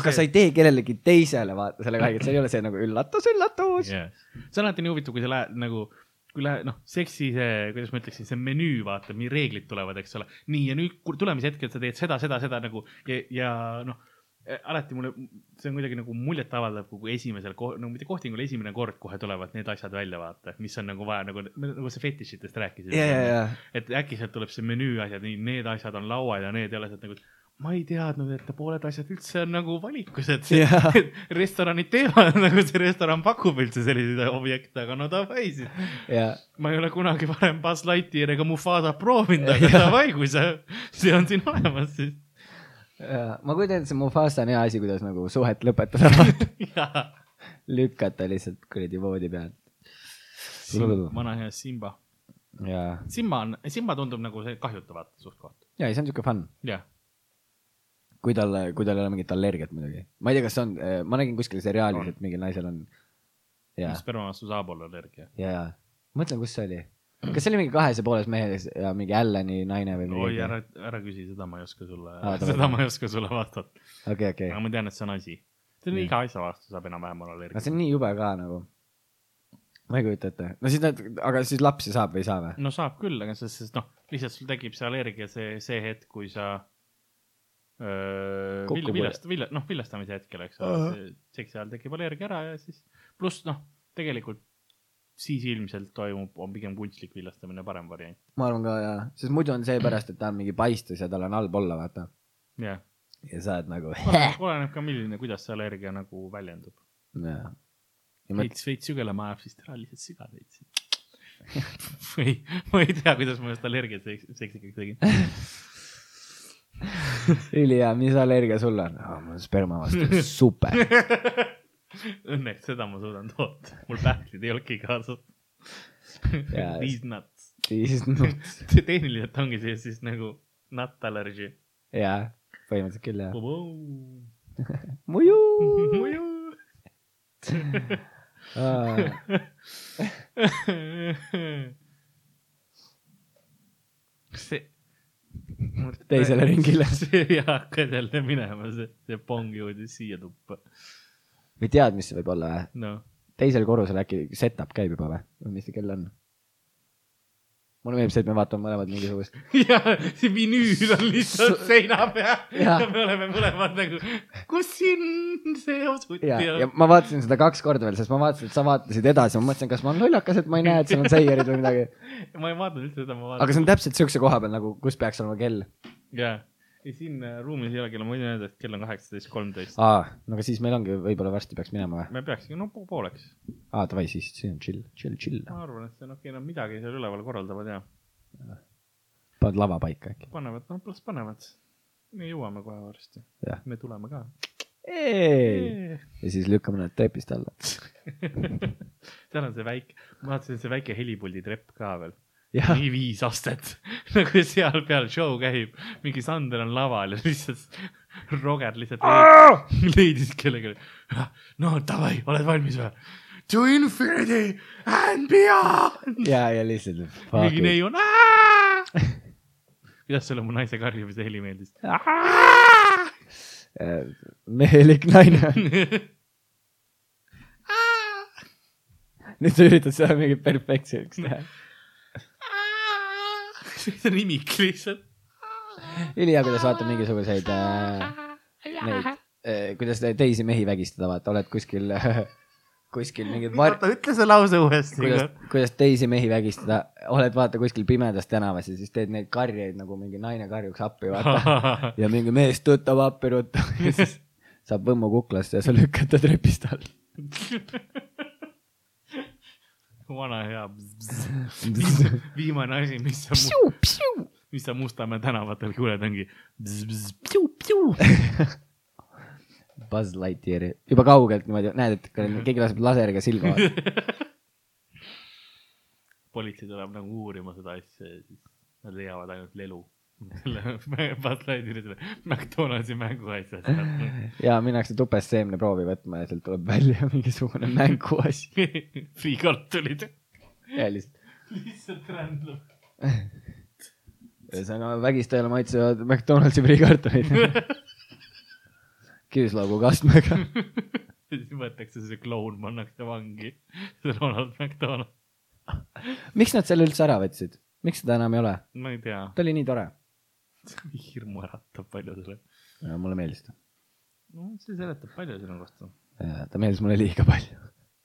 aga sa ei tee kellelegi teisele vaata sellega haiget, see ei ole see nagu üllatus, üllatus. yeah.. see on alati nii huvitav, kui sa lähed nagu, kui lähed, noh, seksi see, kuidas ma ütleksin, see menüü, vaata, nii reeglid tulevad, eks ole. nii ja nüüd tulemishetkel sa teed seda, seda, seda nagu ja, ja noh, alati mulle, see on kuidagi nagu muljetavaldav, kui esimesel, no mitte kohtingul esimene kord kohe tulevad need asjad välja, vaata, mis on nagu vaja nagu, nagu sa fetišitest rääkisid. ja, ja, et äkki sealt tuleb see menüü asjad, nii need asjad on laual ja need ei ole sealt nagu, ma ei teadnud, et pooled asjad üldse on nagu valikus, et see Jaa. restoranid teevad nagu see restoran pakub üldse selliseid objekte, aga no davai siis. ja, ma ei ole kunagi varem Buzz Lightyear ega Mufasa proovinud, aga davai, kui see, see on siin olemas, siis ma kujutan ette, see Mufasa on hea asi, kuidas nagu suhet lõpetada, lükata lihtsalt kuradi voodi pealt. vana hea Simba. Simba on, Simba tundub nagu see kahjutavat suht-koht. ja ei, see on siuke fun, jah, kui tal, kui tal ei ole mingit allergiat muidugi. ma ei tea, kas on, ma nägin kuskil seriaalis, et mingil naisel on. ja, sperma vastu saab olla allergia. ja, ja, mõtlen, kus see oli. Kas see oli mingi kahes ja pooles mehes ja mingi Allani naine või oi, midagi? ära, ära küsi, seda ma ei oska sulle davai, seda ma ei oska sulle vastata. okei, okei aga. ma tean, et see on asi. see on Nii. iga asja vastu saab enam-vähem olla allergia. see on nii jube ka nagu. ma ei kujuta ette. no siis nad, aga siis lapsi saab või ei saa või? no saab küll, aga sest, sest noh, lihtsalt sul tekib see allergia see, see hetk, kui sa öö, pole- viljast-, vilja, noh, viljastamise hetkel, eks ole Ahah., seksi ajal tekib allergia ära ja siis pluss noh, tegelikult siis ilmselt toimub, on pigem kunstlik viljastamine parem variant. ma arvan ka jaa, sest muidu on seepärast, et ta on mingi paistes ja tal on halb olla, vaata. jah, ja sa oled nagu. oleneb ka, milline, kuidas see allergia nagu väljendub. jaa. veits, veits sügelema ajab, siis ära lihtsalt siga veits. või ma ei tea, kuidas ma just allergiat seks- seksikaks tegin. ülihea, mis allergia sul on oh,? mul on sperma vastu, super. Õnneks seda ma suudan toota, mul pähklid ei olnudki kaasas. Jaa. These nuts. siis noh, tehniliselt ongi see siis nagu nut allergy. jaa, põhimõtteliselt küll jah. muidu. muidu. see. Teisele ringile. see ei hakka jälle minema, see, see pong jõudis siia tuppa. Või tead, mis see võib olla või? noh, teisel korrusel äkki setup käib juba või? või mis see kell on? mulle meeldib see, et me vaatame mõlemad mingisugust. ja see vinüül on lihtsalt seina peal ja. Ja me oleme mõlemad nagu, kus siin see osuti ja, ja on. ma vaatasin seda kaks korda veel, sest ma vaatasin, et sa vaatasid edasi, ma mõtlesin, kas ma olen lollakas, et ma ei näe, et seal on seierid või midagi. ma ei vaadanud üldse seda, ma aga vaatasin. see on täpselt siukse koha peal nagu, kus peaks olema kell. jaa, ja siin äh, ruumis ei ole kella, ma võin öelda, et kell on kaheksateist kolmteist. aa, no aga siis meil ongi, võib-olla varsti peaks minema või? me peakski, no po- pooleks. aa, davai, siis see on chill, chill, chill. ma arvan, et see on okei okay,, nad midagi seal üleval korraldavad ja paned lava paika äkki. panevad, noh, las panevad. me jõuame kohe varsti me tuleme ka. ja siis lükkame nad trepist alla. seal on see väike, ma vaatasin, see väike helipuldi trepp ka veel. Nii viis astet, nagu seal peal show käib, mingi Sander on laval ja lihtsalt Roger lihtsalt leidis, leidis kellegi. no davai, oled valmis või? To infinity and beyond. ja, ja lihtsalt. mingi neiu on. kuidas sulle mu naise karjumise heli meeldis? mehelik naine. nüüd sa üritad seda mingi perfektseks teha. See on imik lihtsalt. ülihea, kuidas vaata mingisuguseid äh, neid äh,, kuidas te- teisi mehi vägistada, vaata, oled kuskil äh, kuskil mingid var-, oota, ütle see lause uuesti. kuidas, kuidas teisi mehi vägistada, oled vaata kuskil pimedas tänavas ja siis teed neid karjeid nagu mingi naine karjuks appi, vaata. ja mingi mees tõttab appi ruttu ja siis saab võmmu kuklasse ja sa lükkad ta trepist alla. Vana hea. viimane asi, mis sa, mis sa Mustamäe tänavatel kuuled, ongi. Buzz Lightyear, juba kaugelt niimoodi, näed, et keegi laseb laseriga silma. politsei tuleb nagu uurima seda asja ja siis nad leiavad ainult lelu. Selle Buzz Lightyeari selle McDonaldsi mänguasja sealt. ja minnakse tupest seemneproovi võtma ja sealt tuleb välja mingisugune mänguasi. friikartulid. ja lihtsalt, lihtsalt rändleb. ühesõnaga vägistajale maitsevad McDonaldsi friikartulid küüslaugu kastmega. siis võetakse see kloun, pannakse vangi. see Ronald McDonald, miks nad selle üldse ära võtsid? miks seda enam ei ole? ma ei tea, ta oli nii tore. hirmu äratab paljudele. mulle meeldis ta. no see seletab palju sinu kohta. ta meeldis mulle liiga palju.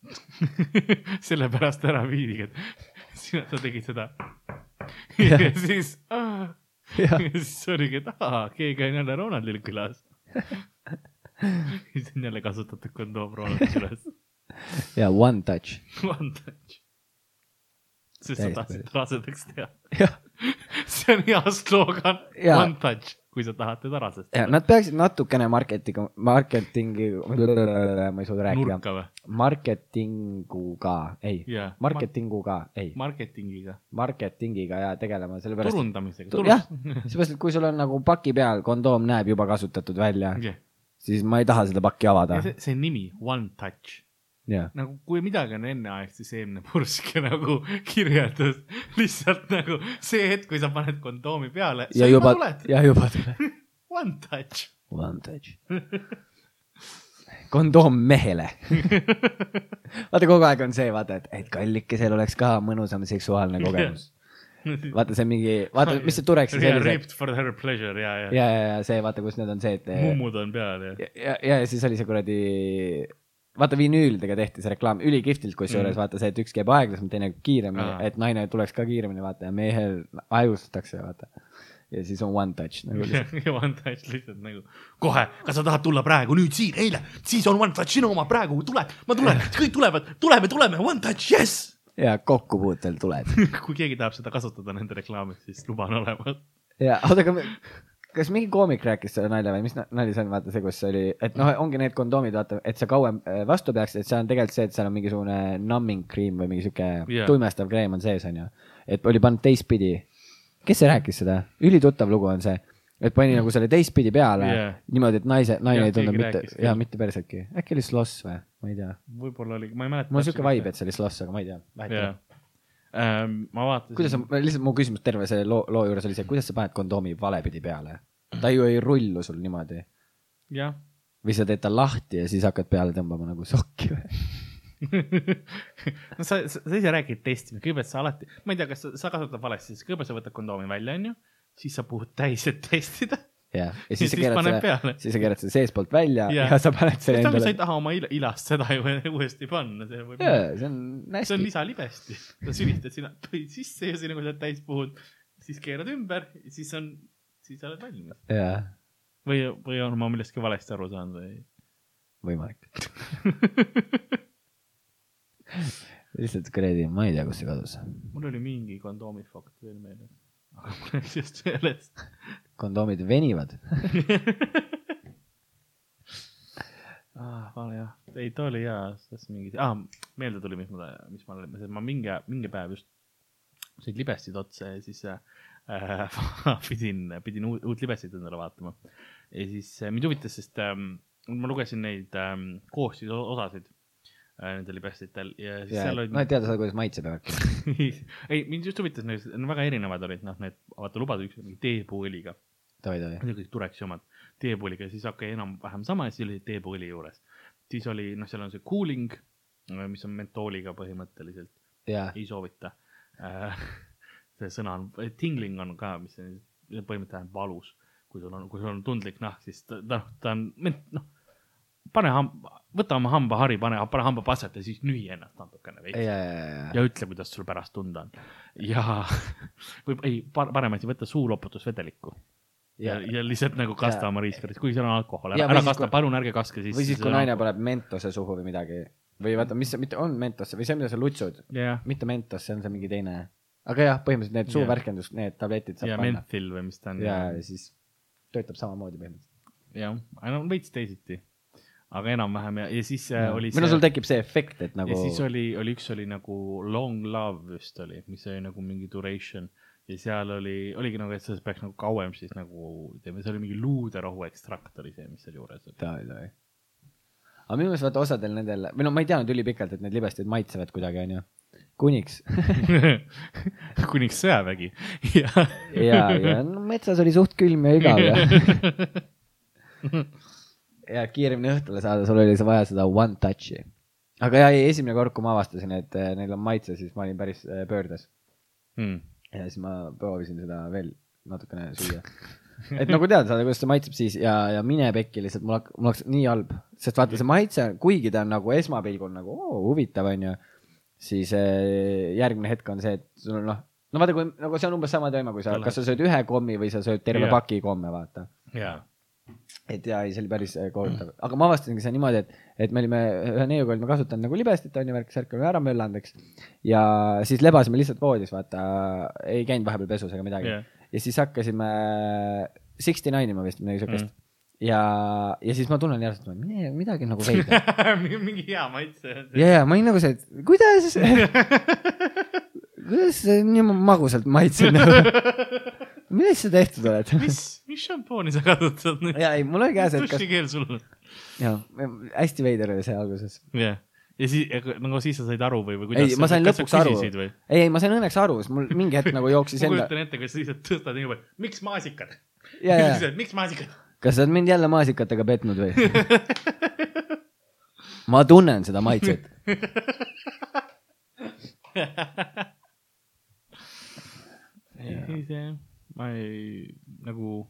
sellepärast ära viidigi, et sina, sa tegid seda. Ja siis, ja jah, siis oligi, et aa, keegi on jälle Ronaldil külas. siis on jälle kasutatud kondoom Ronaldi üles. ja One Touch. One touch. sest sa tahtsid rasedaks teha. jah, see on hea slogan. One touch, kui sa tahad teda rasest ja nad peaksid natukene marketingi, marketingi, ma ei suuda rääkida. marketinguga, ei, jaa. marketinguga, ei, marketingiga, marketingiga ja tegelema, sellepärast. turundamisega. jah, seepärast, et kui sul on nagu paki peal kondoom näeb juba kasutatud välja, yeah.. siis ma ei taha seda pakki avada. see, see nimi, One touch, jah, nagu kui midagi on enneaegset, siis eelmine purske nagu kirjeldas lihtsalt nagu see hetk, kui sa paned kondoomi peale. ja juba, ja juba tuleb One touch. One Touch. kondoom mehele. vaata, kogu aeg on see, vaata, et, et kallikesel oleks ka mõnusam seksuaalne kogemus. vaata, see on mingi, vaata, mis see Turexi Yeah, raped for her pleasure ja, ja, ja, ja, ja see, vaata, kus need on see, et mummud on peal ja. ja, ja, ja siis oli see kuradi, vaata vinüülidega tehti see reklaam ülikihvtilt, kusjuures Mm. vaata see, et üks käib aeglasemalt, teine kiiremini Aa., et naine tuleks ka kiiremini, vaata ja mehel ajustatakse, vaata. ja siis on one touch nagu One Touch lihtsalt nagu kohe, kas sa tahad tulla praegu, nüüd siin, eile, siis on One Touch sinu oma praegu, tule, ma tulen, kõik tulevad, tuleme, tuleme, One Touch, jess. ja kokkupuutel tuled. kui keegi tahab seda kasutada nende reklaamis, siis luba on olemas. ja oota, aga me- kas mingi koomik rääkis selle nalja või mis na- nali see on, vaata see, kus oli, et noh, ongi need kondoomid, vaata, et sa kauem äh, vastu peaks, et see on tegelikult see, et seal on mingisugune numbing cream või mingi sihuke yeah. tuimestav kreem on sees, onju. et oli pannud teistpidi. kes see rääkis seda? ülituttav lugu on see, et pani nagu selle teistpidi peale yeah. niimoodi, et naise, naine Jah, ei tundnud mitte jaa, mitte päriseltki. äkki oli sloss või? ma ei tea. võib-olla oli, ma ei mäleta. mul on sihuke vibe, et see oli sloss, aga ma ei tea. jah. ma vaatasin. kuidas sa, lihtsalt mu küsimus terve selle loo, loo juures oli see, kuidas sa paned kondoomi valepidi peale? Ta ju ei rullu sul niimoodi või sa teed ta lahti ja siis hakkad peale tõmbama nagu sokki või? no sa, sa, sa ise räägid testimist, kõigepealt sa alati, ma ei tea, kas sa, sa kasutad valesti, siis kõigepealt sa võtad kondoomi välja, onju, siis sa puhud täis, et testida. jah, ja Siis sa keerad selle siis sa keerad selle seestpoolt välja ja, ja sa paned selle sa ei endale. taha oma il ilast seda ju uuesti panna, see võib, see on see on hästi. lisalibesti. sa sülitad sinna sisse ja sinna, kui sa oled täis puhud, siis keerad ümber, siis on, siis sa oled valmis. jaa, või, või on ma millestki valesti aru saanud või? võimalik. lihtsalt kuradi, ma ei tea, kus see kadus. mul oli mingi kondoomi fakt veel meeles. aga mul läks just meelest. kondoomid venivad. ah,. vale jah, ei ta oli hea, tahtsin mingi ah,, meelde tuli, mis ma, mis ma, ma mingi, mingi päev just said libestid otsa ja siis äh, pidin, pidin uut, uut libestit endale vaatama. ja siis äh, mind huvitas, sest ähm, ma lugesin neid ähm, koostisosasid äh, nendel libestitel ja siis seal olid no et teada saada, kuidas maitseb ja värki. ei, mind just huvitas, need väga erinevad olid, noh, need, vaata lubad üks mingi teepuuõliga, need olid Tureksi omad, teepuuõliga, siis okei okay,, enam-vähem sama ja siis oli teepuuõli juures. siis oli, noh, seal on see cooling, mis on mentooliga põhimõtteliselt, ei soovita. see sõna on, tingling on ka, mis on põhimõtteliselt tähendab valus, kui sul on, kui sul on tundlik nahk, siis ta, ta, ta on, noh, pane hamba, võta oma hambahari, pane, pane hambapastat ja siis nühi ennast natukene veits jaa, jaa, jaa. ja ütle, kuidas sul pärast tunda on. ja või ei, parem asi, võtta suuloputusvedelikku ja, ja, ja lihtsalt nagu kasta Ja. oma riiskarit, kui seal on alkohol, ära, ära kasta, palun ärge kaske siis. või siis, kui naine paneb mentose suhu või midagi või vaata, mis see, mitte on mentos või see, mida sa lutsud, jah, mitte mentos, see on see mingi teine. Aga jah, põhimõtteliselt need suuvärkendus, need tabletid saab ja panna. menthil või mis ta on. ja, ja siis töötab samamoodi põhimõtteliselt. jah, no veits teisiti, aga enam-vähem ja, ja siis ja. oli või no sul tekib see efekt, et nagu ja siis oli, oli üks oli nagu long love vist oli, mis oli nagu mingi duration ja seal oli, oligi nagu, et see peaks nagu kauem siis nagu, teeme, see oli mingi luuderohu ekstrakt oli see, mis seal juures oli. aga minu meelest vaata osadel nendel, või no ma ei teadnud ülipikalt, et need libestid maitsevad kuidagi, onju. Kuniks kuniks sõjavägi ja ja, ja no, metsas oli suht külm ja igav ja, ja kiiremini õhtule saada, sul oli vaja seda one touch'i. aga ja, esimene kord, kui ma avastasin, et eh, neil on maitse, siis ma olin päris eh, pöördes mm.. ja siis ma proovisin seda veel natukene süüa. et nagu teada saada, kuidas see maitseb siis ja, ja mine pekki lihtsalt, mul hakkas, mul hakkas nii halb, sest vaata see maitse, kuigi ta on nagu esmapilgul nagu oo, huvitav, onju, siis eh, järgmine hetk on see, et sul on noh, no vaata, kui nagu see on umbes sama teema, kui sa, kas sa sööd ühe kommi või sa sööd terve Jah. paki komme, vaata. jaa. et ja ei, see oli päris eh, kohutav, aga ma avastasingi seda niimoodi, et, et me olime ühe neiuga olime kasutanud nagu libestit onju, värk, särk olime ära möllanud, eks. ja siis lebasime lihtsalt voodis, vaata, ei käinud vahepeal pesus ega midagi jah. ja siis hakkasime Sixty Nine ima vist midagi siukest Mm. ja, ja siis ma tunnen järsku, et mine- midagi on nagu veider. mingi hea maitse. ja, ja ma olin nagu see, et kuidas, kuidas see nii magusalt maitseb nagu. millest sa tehtud oled? mis, mis šampooni sa kasutad nüüd? ja ei, mul oli käes, et kas, dušikeel sul on. ja hästi veider oli see alguses. jah. ja siis, nagu siis sa said aru või, või ei kuidas? ma sain lõpuks aru. ei, ei ma sain õnneks aru, sest mul mingi hetk nagu jooksis ma enda, kujutan ette, kuidas sa lihtsalt tõstad nii palju, miks maasikad? miks maasikad? Kas sa oled mind jälle maasikatega petnud või? ma tunnen seda maitset. ei, see, ma ei, nagu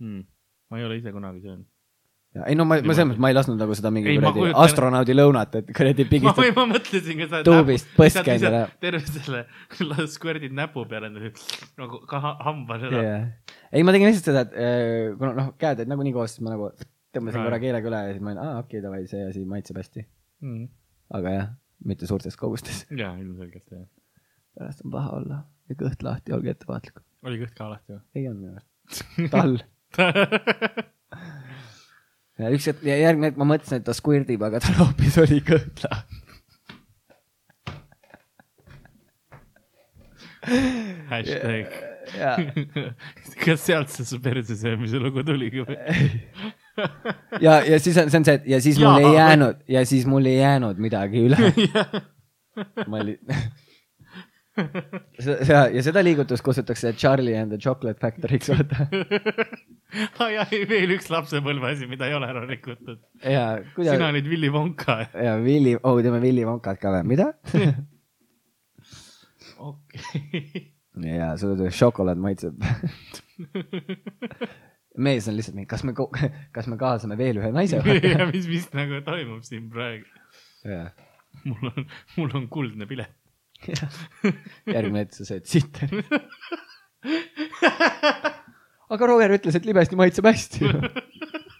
hmm,, ma ei ole ise kunagi söönud. Ja, ei no ma, ma selles mõttes, ma ei lasknud nagu seda mingi kuradi astronaudi lõunat, et kuradi pigistad. ma mõtlesin ka seda. Tuubist põsk käinud ära. terve selle, squirt'id näpu peale nagu ka ha- hamba seda. ei, ma tegin lihtsalt seda, et eh, kuna noh, käed olid nagunii koos, siis ma nagu tõmbasin korra keelega üle ja siis ma olin, aa okei okay,, davai, see asi maitseb hästi. Mm. aga jah, mitte suurtes kogustes. jaa, ilmselgelt jah. pärast on paha olla ja kõht lahti, olge ettevaatlikud. oli kõht ka alati või? ei olnud minu arust. tal. Ja üks hetk, ja järgmine hetk ma mõtlesin, et ta squirdib, aga tal hoopis oli kõht lahti. hashtag. ja, kas sealt see su perse söömise lugu tuligi või? ja, ja siis on, see on see, et ja siis mul Jaa. ei jäänud ja siis mul ei jäänud midagi üle. ma olin. ja, ja seda liigutust kutsutakse Charlie and the Chocolate Factory'ks, vaata. aa jaa, veel üks lapsepõlve asi, mida ei ole ära rikutud. ja sina olid Willy Wonka. ja Willy, oh teeme Willy Wonkat ka või, mida? okei. ja tuleb šokolaad maitseb. mees on lihtsalt mingi, kas me, kas me kaasame veel ühe naise? ja mis, mis nagu toimub siin praegu? jah, mul on, mul on kuldne pilet. järgmine hetk sa sööd sitt. aga Roger ütles, et libesti maitseb hästi.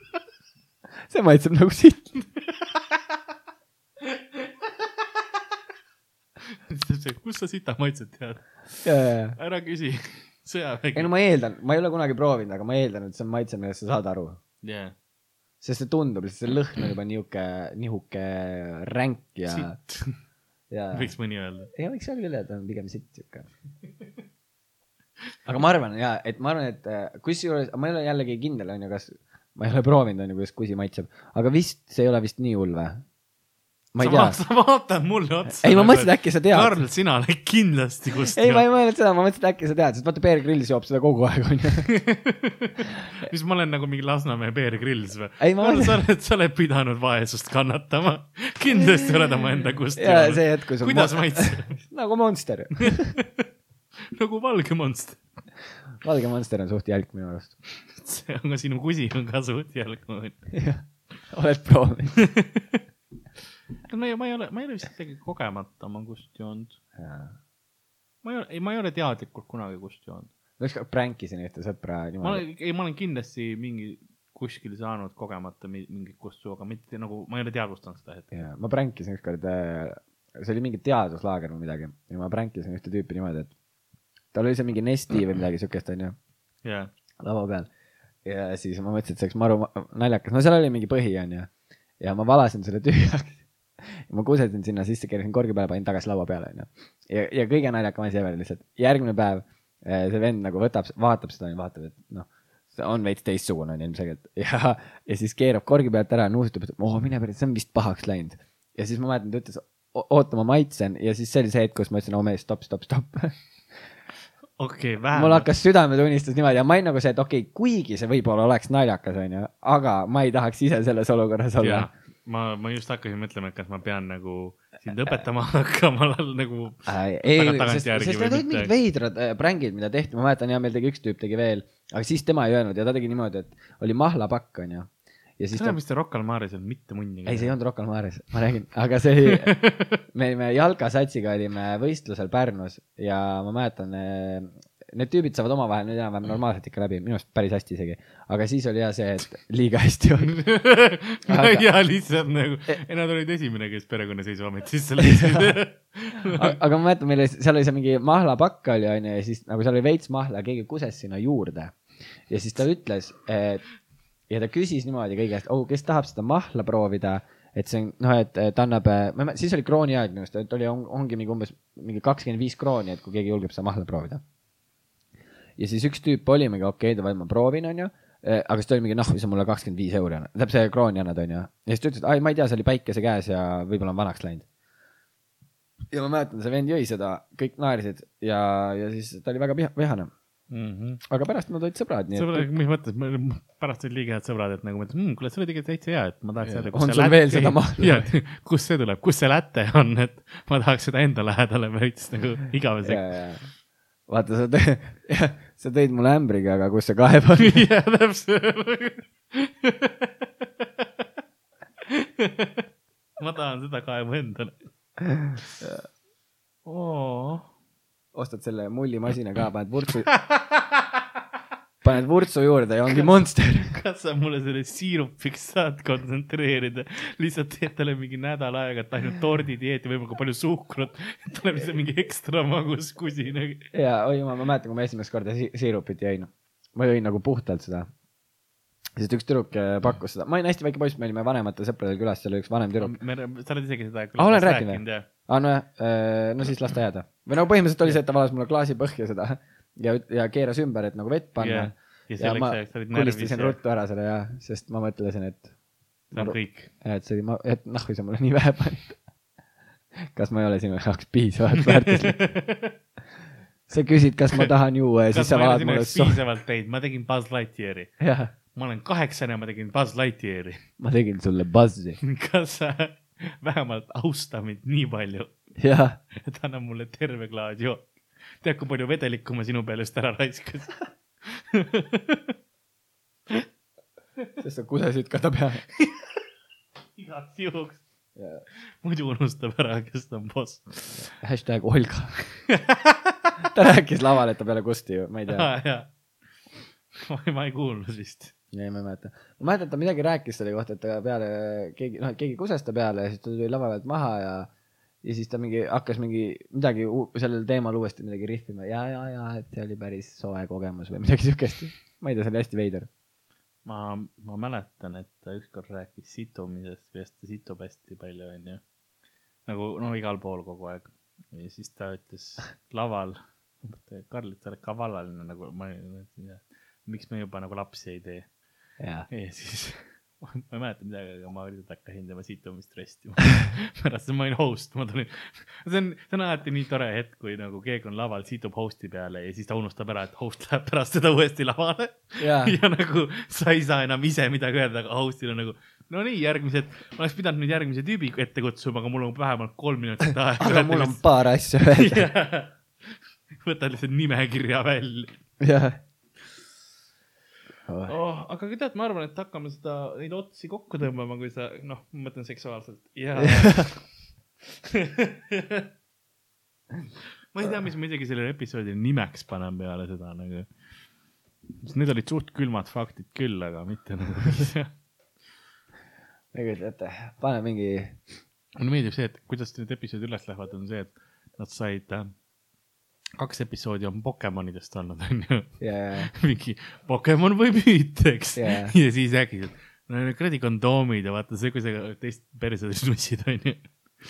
see maitseb nagu sitt. kust sa sita maitset tead? ära küsi. sõjavägi ei no. ma eeldan, ma ei ole kunagi proovinud, aga ma eeldan, et see on maitse, millest sa saad aru. jaa. sest see tundub, see lõhn on juba nihuke, nihuke ränk ja, sitt, ja. võiks mõni öelda. ei võiks küll öelda, ta on pigem sitt sihuke. aga ma arvan ja, et ma arvan, et äh, kusjuures, ma ei ole jällegi kindel, onju, kas, ma ei ole proovinud, onju, kuidas kusi maitseb, aga vist see ei ole vist nii hull või? Ma ei tea. sa vaatad mulle otsa. ei, ma mõtlesin, et äkki sa tead. Karl, sina oled kindlasti kust. ei, ma ei mõelnud seda, ma mõtlesin, et äkki sa tead, sest vaata Bear Grylls joob seda kogu aeg, onju. mis ma olen nagu mingi Lasnamäe Bear Grylls või? Mõtlen- sa oled, sa oled pidanud vaesust kannatama. kindlasti oled oma enda kust ja see hetk, kui sul. kuidas maitseb? nagu Monster. nagu valge monster. valge Monster on suht jälk minu arust. see on ka sinu kusi on ka suht jalg. oled proovinud? No ja ma ei ole, ma ei ole vist isegi kogemata oma kust joonud. ma ei ole, ei, ma ei ole teadlikult kunagi kust joonud. ma ükskord pränkisin ühte sõpra niimoodi. ei, ma olen kindlasti mingi kuskil saanud kogemata mi- mingit kustu, aga mitte nagu, ma ei ole teadvustanud seda hetke. ma pränkisin ükskord, see oli mingi teaduslaager või midagi ja ma pränkisin ühte tüüpi niimoodi, et tal oli seal mingi Nesti või midagi siukest onju jah, laua peal. ja siis ma mõtlesin, et see oleks maru ma- naljakas, no seal oli mingi põhi onju ja ma valasin selle tühjaks. Ja ma kusesin sinna sisse, keerasin korgi peale, panin tagasi laua peale onju. ja, ja kõige naljakam asi veel lihtsalt, järgmine päev eh, see vend nagu võtab, vaatab seda ja vaatab, et noh, see on veits teistsugune on ilmselgelt ja, ja siis keerab korgi pealt ära, nuusutab, et oh mine päris, see on vist pahaks läinud. ja siis ma mäletan, ta ütles oota, ma maitsen ja siis see oli see hetk, kus ma ütlesin, oo mees, stopp, stopp, stopp. okei, mul vähemalt. hakkas südametunnistus niimoodi ja ma olin nagu see, et okei okay,, kuigi see võib-olla oleks naljakas, onju, aga ma ei tahaks ise selles olukorras olla jah, ma, ma just hakkasin mõtlema, et kas ma pean nagu sind õpetama hakkama nagu. Äh, ei, sest, sest need olid mingid veidrad äh, prängid, mida tehti, ma mäletan ja meil tegi üks tüüp tegi veel, aga siis tema ei öelnud ja ta tegi niimoodi, et oli mahlapakk, onju. ja siis seda ta, vist Rocca al Mares ei olnud mitte munni. ei, see ei olnud Rocca al Mares, ma räägin, aga see oli, me olime jalkasatsiga olime võistlusel Pärnus ja ma mäletan, need tüübid saavad omavahel nüüd enam-vähem normaalselt ikka läbi, minu arust päris hästi isegi, aga siis oli jah see, et liiga hästi olnud. Aga- ja lihtsalt nagu, ei nad olid esimene, kes perekonnaseisuametisse läksid. aga aga ma mäletan, meil oli, seal oli see mingi mahlapakk oli onju ja siis nagu seal oli veits mahla keegi kuses sinna juurde. ja siis ta ütles, et ja ta küsis niimoodi kõigi käest, oh, kes tahab seda mahla proovida, et see on noh, et ta annab, siis oli krooni aeg minu arust, et oli, ongi mingi umbes mingi kakskümmend viis krooni, et kui keegi julgeb seda mahla proovida. Ja siis üks tüüp oli mingi okei okay,, davai, ma proovin, onju. aga siis ta oli mingi noh, sa mulle kakskümmend viis euri tähendab see krooni annad, onju. ja siis ta ütles, et ai, ma ei tea, see oli päikese käes ja võib-olla on vanaks läinud ja ma mäletan, see vend jõi seda, kõik naersid ja, ja siis ta oli väga viha- vihane, aga pärast nad olid sõbrad, sõbrad, et mis mõttes, pärast olid liiga head sõbrad, et nagu mõtlesid mmm,, kuule, see oli tegelikult täitsa hea, et ma tahaks teada, On sul veel seda mahla? kust see tuleb, kust see läte on, et ma tahaks seda enda lähedale veits nagu igaveseks. vaata, sa tõid, sa tõid mulle ämbriga, aga kus see kaev on? jah, täpselt. ma tahan seda kaevu endale. oo ostad selle mullimasina ka, paned vurtsu, paned vurtsu juurde ja ongi monster. kas sa mulle selle siirupiks saad kontsentreerida, lihtsalt teed talle mingi nädal aega, et ainult tordidieeti, võib-olla ka palju suhkrut, tuleb lihtsalt mingi ekstra magus kusi nagu. ja oi jumal, ma mäletan, kui ma esimest korda si siirupit jõin. ma jõin nagu puhtalt seda. siis üks tüdruk äh, pakkus seda, ma olin hästi väike poiss, me olime vanemate sõpradel külas, seal oli üks vanem tüdruk. sa oled isegi seda. Ah, olen rääkinud jah. aa, nojah, no siis las ta jääda. või no põhimõtteliselt oli see, et ta valas mulle klaasi põhja seda ja, ja keeras ümber, et nagu vett panna Jah. ja ja ma kulistasin ruttu ära selle ja, sest ma mõtlesin, et, see on kõik. et see et nahku sa mulle nii vähe panid. kas ma ei ole sinu jaoks piisavalt väärtuslik? sa küsid, kas ma tahan juua ja kas siis sa sinu mulle piisavalt teinud, ma tegin Buzz Lightyeari. ma olen kaheksane, ma tegin Buzz Lightyeari. ma tegin sulle buzzi, kas sa vähemalt austa mind nii palju, et anna mulle terve klaas jook. tead, kui palju vedelikku ma sinu peale just ära raiskasin? sest sa kusesid ka ta peale. igaks juhuks, muidu unustab ära, kes ta on boss. hashtag Olga. ta rääkis laval, et ta peale kusti ju, ma ei tea. ma ei, ma ei kuulnud vist. ei, ma ei mäleta. ma mäletan, et ta midagi rääkis selle kohta, et ta peale keegi, noh, et keegi kuses ta peale ja siis ta tuli lava pealt maha ja ja siis ta mingi hakkas mingi midagi sellel teemal uuesti midagi rihvima ja, ja, ja et see oli päris soe kogemus või midagi siukest. ma ei tea, see oli hästi veider. ma, ma mäletan, et ta ükskord rääkis situmisest, sest ta situb hästi palju, onju. nagu no igal pool kogu aeg. ja siis ta ütles laval, Karl, et sa oled ka vallaline nagu ma ei, miks me juba nagu lapsi ei tee. ja siis ma ei mäleta midagi, aga ma lihtsalt hakkasin tema situmist restima. pärast ma olin host, ma tulin, see on, see on alati nii tore hetk, kui nagu keegi on laval, situb host'i peale ja siis ta unustab ära, et host läheb pärast seda uuesti lavale. jaa, ja nagu sa ei saa enam ise midagi öelda, aga host'il on nagu no nii, järgmised, ma oleks pidanud nüüd järgmise tüübi ette kutsuma, aga mul on vähemalt kolm minutit aega. aga mul on paar asja öelda. võtad lihtsalt nimekirja välja jah. oh,. aga tead, ma arvan, et hakkame seda, neid otsi kokku tõmbama, kui sa, noh, ma mõtlen seksuaalselt ja ma ei tea, mis ma isegi sellele episoodile nimeks panen peale seda nagu. need olid suht külmad faktid küll, aga mitte nagu. ei kujuta ette, pane mingi, mulle meeldib see, et kuidas need episoodid üles lähevad, on see, et nad said äh, kaks episoodi on Pokemonidest olnud, onju. mingi Pokemon või müüteks Jaa. ja siis äkki, no kuradi kondoomid ja vaata see, kui sa teist perse nussid, onju.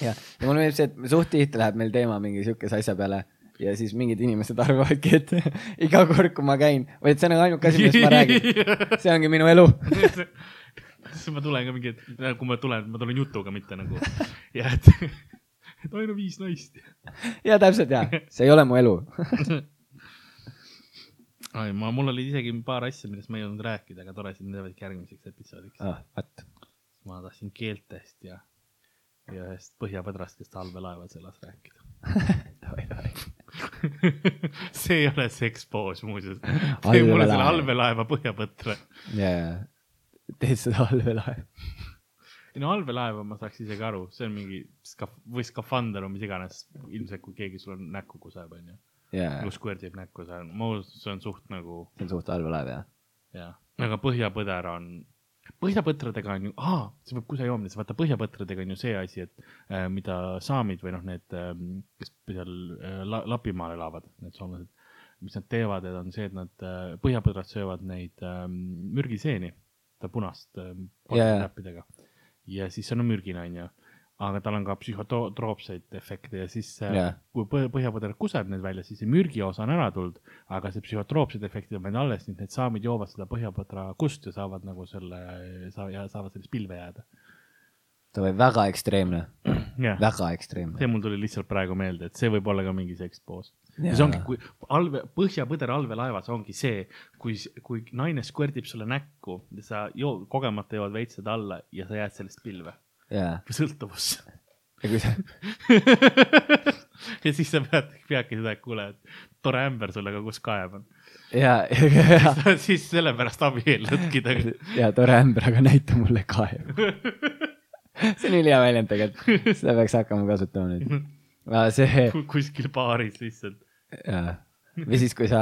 jah. ja mulle meeldib see, et suht tihti läheb meil teema mingi siukese asja peale ja siis mingid inimesed arvavadki, et iga kord, kui ma käin, või et see on ainuke asi, millest ma räägin. see ongi minu elu. siis ma tulen ka mingi, kui ma tulen, ma tulen jutuga, mitte nagu ja et, et aina viis naist. ja täpselt ja, see ei ole mu elu. ai, ma, mul oli isegi paar asja, millest ma ei jõudnud rääkida, aga tore, jäävad ikka järgmiseks episoodiks. ah, ma tahtsin keeltest ja, ja ühest põhjapõdrast, kes allveelaevas elas rääkida. see ei ole sekspoos muuseas. tee mulle selle Allveelaev. allveelaeva põhjapõtra. ja, ja teed seda allveelaev. No allveelaeva ma saaks isegi aru, see on mingi skaf- või skafander või mis iganes, ilmselt kui keegi sul on näkku kuseb, onju. ja, kus kõrdib näkku, on, ma et see on suht nagu see on suht allveelaev jah. jah, aga põhjapõder on, põhjapõtradega on ju, aa, see võib kusejoomine, vaata põhjapõtradega on ju see asi, et äh, mida saamid või noh, need äh,, kes seal äh, la, Lapimaal elavad, need soomlased, mis nad teevad, on see, et nad äh,, põhjapõdrad söövad neid äh, mürgiseeni, seda punast äh, jaa. täppidega ja siis on mürgine, onju aga tal on ka psühhotroopseid efekte ja siis yeah. Jaa. kui põh- põhjapõder kuseb need välja, siis see mürgiosa on ära tulnud, aga see psühhotroopsed efektid on veel alles, nii et need saamid joovad seda põhjapõdra kust ja saavad nagu selle, saa- ja saavad sellest pilve jääda. ta võib väga ekstreemne, jah, väga ekstreemne. see mul tuli lihtsalt praegu meelde, et see võib olla ka mingi sekspoos. See ongi, kui allve, põhjapõder allveelaevas ongi see, kui, kui naine skverdib sulle näkku ja sa joo-, kogemata jõuad veits seda alla ja sa jääd sellest pilve või sõltuvusse ja kui sa, ja siis sa pead, peadki seda, et kuule, et tore ämber sulle ka, kus kaev on. ja, ja, siis sellepärast abielludki temaga. ja tore ämber, aga näita mulle kaev. see on ülihea väljend tegelikult, seda peaks hakkama kasutama nüüd. see, kuskil baaris lihtsalt. jaa, või siis, kui sa,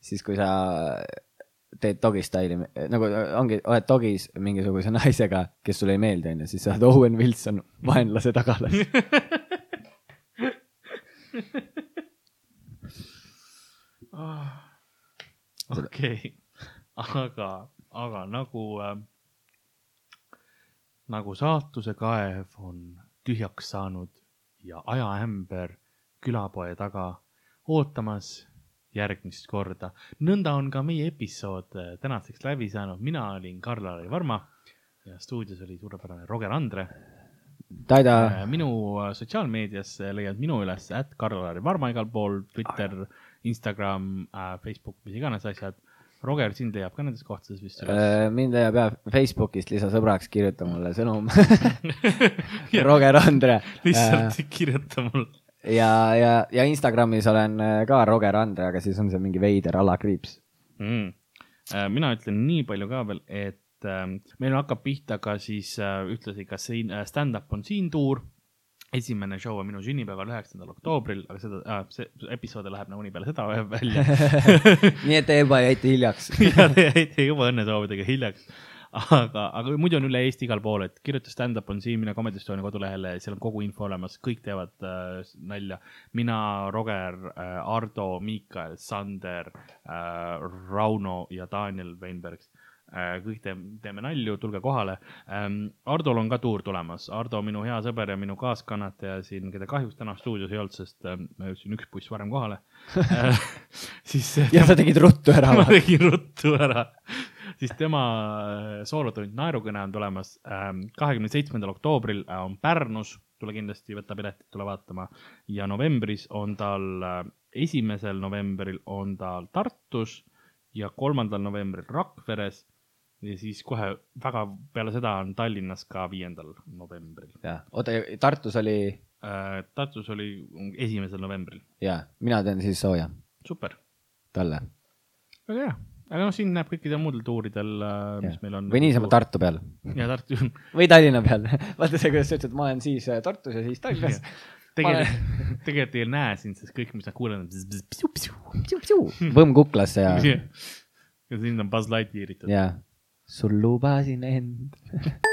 siis kui sa teed dogi staili, nagu ongi, oled dogis mingisuguse naisega, kes sulle ei meeldi, onju, siis sa oled Owen Wilson, vaenlase tagalas. okei, aga, aga nagu äh,, nagu saatuse kaev on tühjaks saanud ja ajaämber külapoe taga ootamas järgmist korda. nõnda on ka meie episood äh, tänaseks läbi saanud, mina olin Karl-Lari Varma ja stuudios oli suurepärane Roger Andre. Taida, minu äh, sotsiaalmeedias äh, leiad minu üles, at Karl-Lari Varma igal pool, Twitter, Instagram, Facebook, mis iganes asjad. Roger, sind leiab ka nendes kohtades vist üles. Äh, mind leiab jah Facebookist lisa sõbraks, kirjuta mulle sõnum. Roger Andre. lihtsalt kirjuta mulle. ja, ja, ja Instagramis olen äh, ka Roger Andre, aga siis on see mingi veider alakriips. mm.. mina ütlen nii palju ka veel, et äh, meil hakkab pihta ka siis äh, ühtlasi ka siin äh, stand-up on siin tuur. esimene show on minu sünnipäeval, üheksandal oktoobril, aga seda äh,, see episood läheb nagunii peale seda välja. nii et te juba jäite hiljaks. ja te jäite juba õnnesoovidega hiljaks. aga, aga muidu on üle Eesti igal pool, et kirjuta stand-up on siin, mine Comedy Estonia kodulehele, seal on kogu info olemas, kõik teevad äh, nalja. mina, Roger äh,, Ardo, Miikael, Sander äh,, Rauno ja Daniel Weinberg äh,. kõik teeme, teeme nalju, tulge kohale ähm,. Ardol on ka tuur tulemas, Ardo, minu hea sõber ja minu kaaskannataja siin, keda kahjuks täna stuudios ei olnud, sest ähm, ma jõudsin üks buss varem kohale äh. siis ja sa tegid ruttu ära ma tegin ruttu ära, siis tema äh, soolotund Naerukõne on tulemas kahekümne seitsmendal oktoobril äh, on Pärnus, tule kindlasti võta piletid, tule vaatama. Ja novembris on tal, esimesel novembril on tal Tartus ja kolmandal novembril Rakveres. Ja siis kohe väga peale seda on Tallinnas ka viiendal novembril. jah, oota, Tartus oli, Tartus oli esimesel novembril, jaa, mina teen siis sooja. Super, talle. väga hea, aga noh, siin näeb kõikidel muudel tuuridel, mis meil on. või niisama. Tartu peal ja Tartu, või Tallinna peal. vaata see, kuidas sa ütlesid, ma olen siis äh, Tartus ja siis Tallinnas. tegelikult, tegelikult ei näe sind, sest kõik, mis nad kuulevad, võmm kuklasse ja, ja sind on Buzz Lightyear itud. ja sul lubasin end.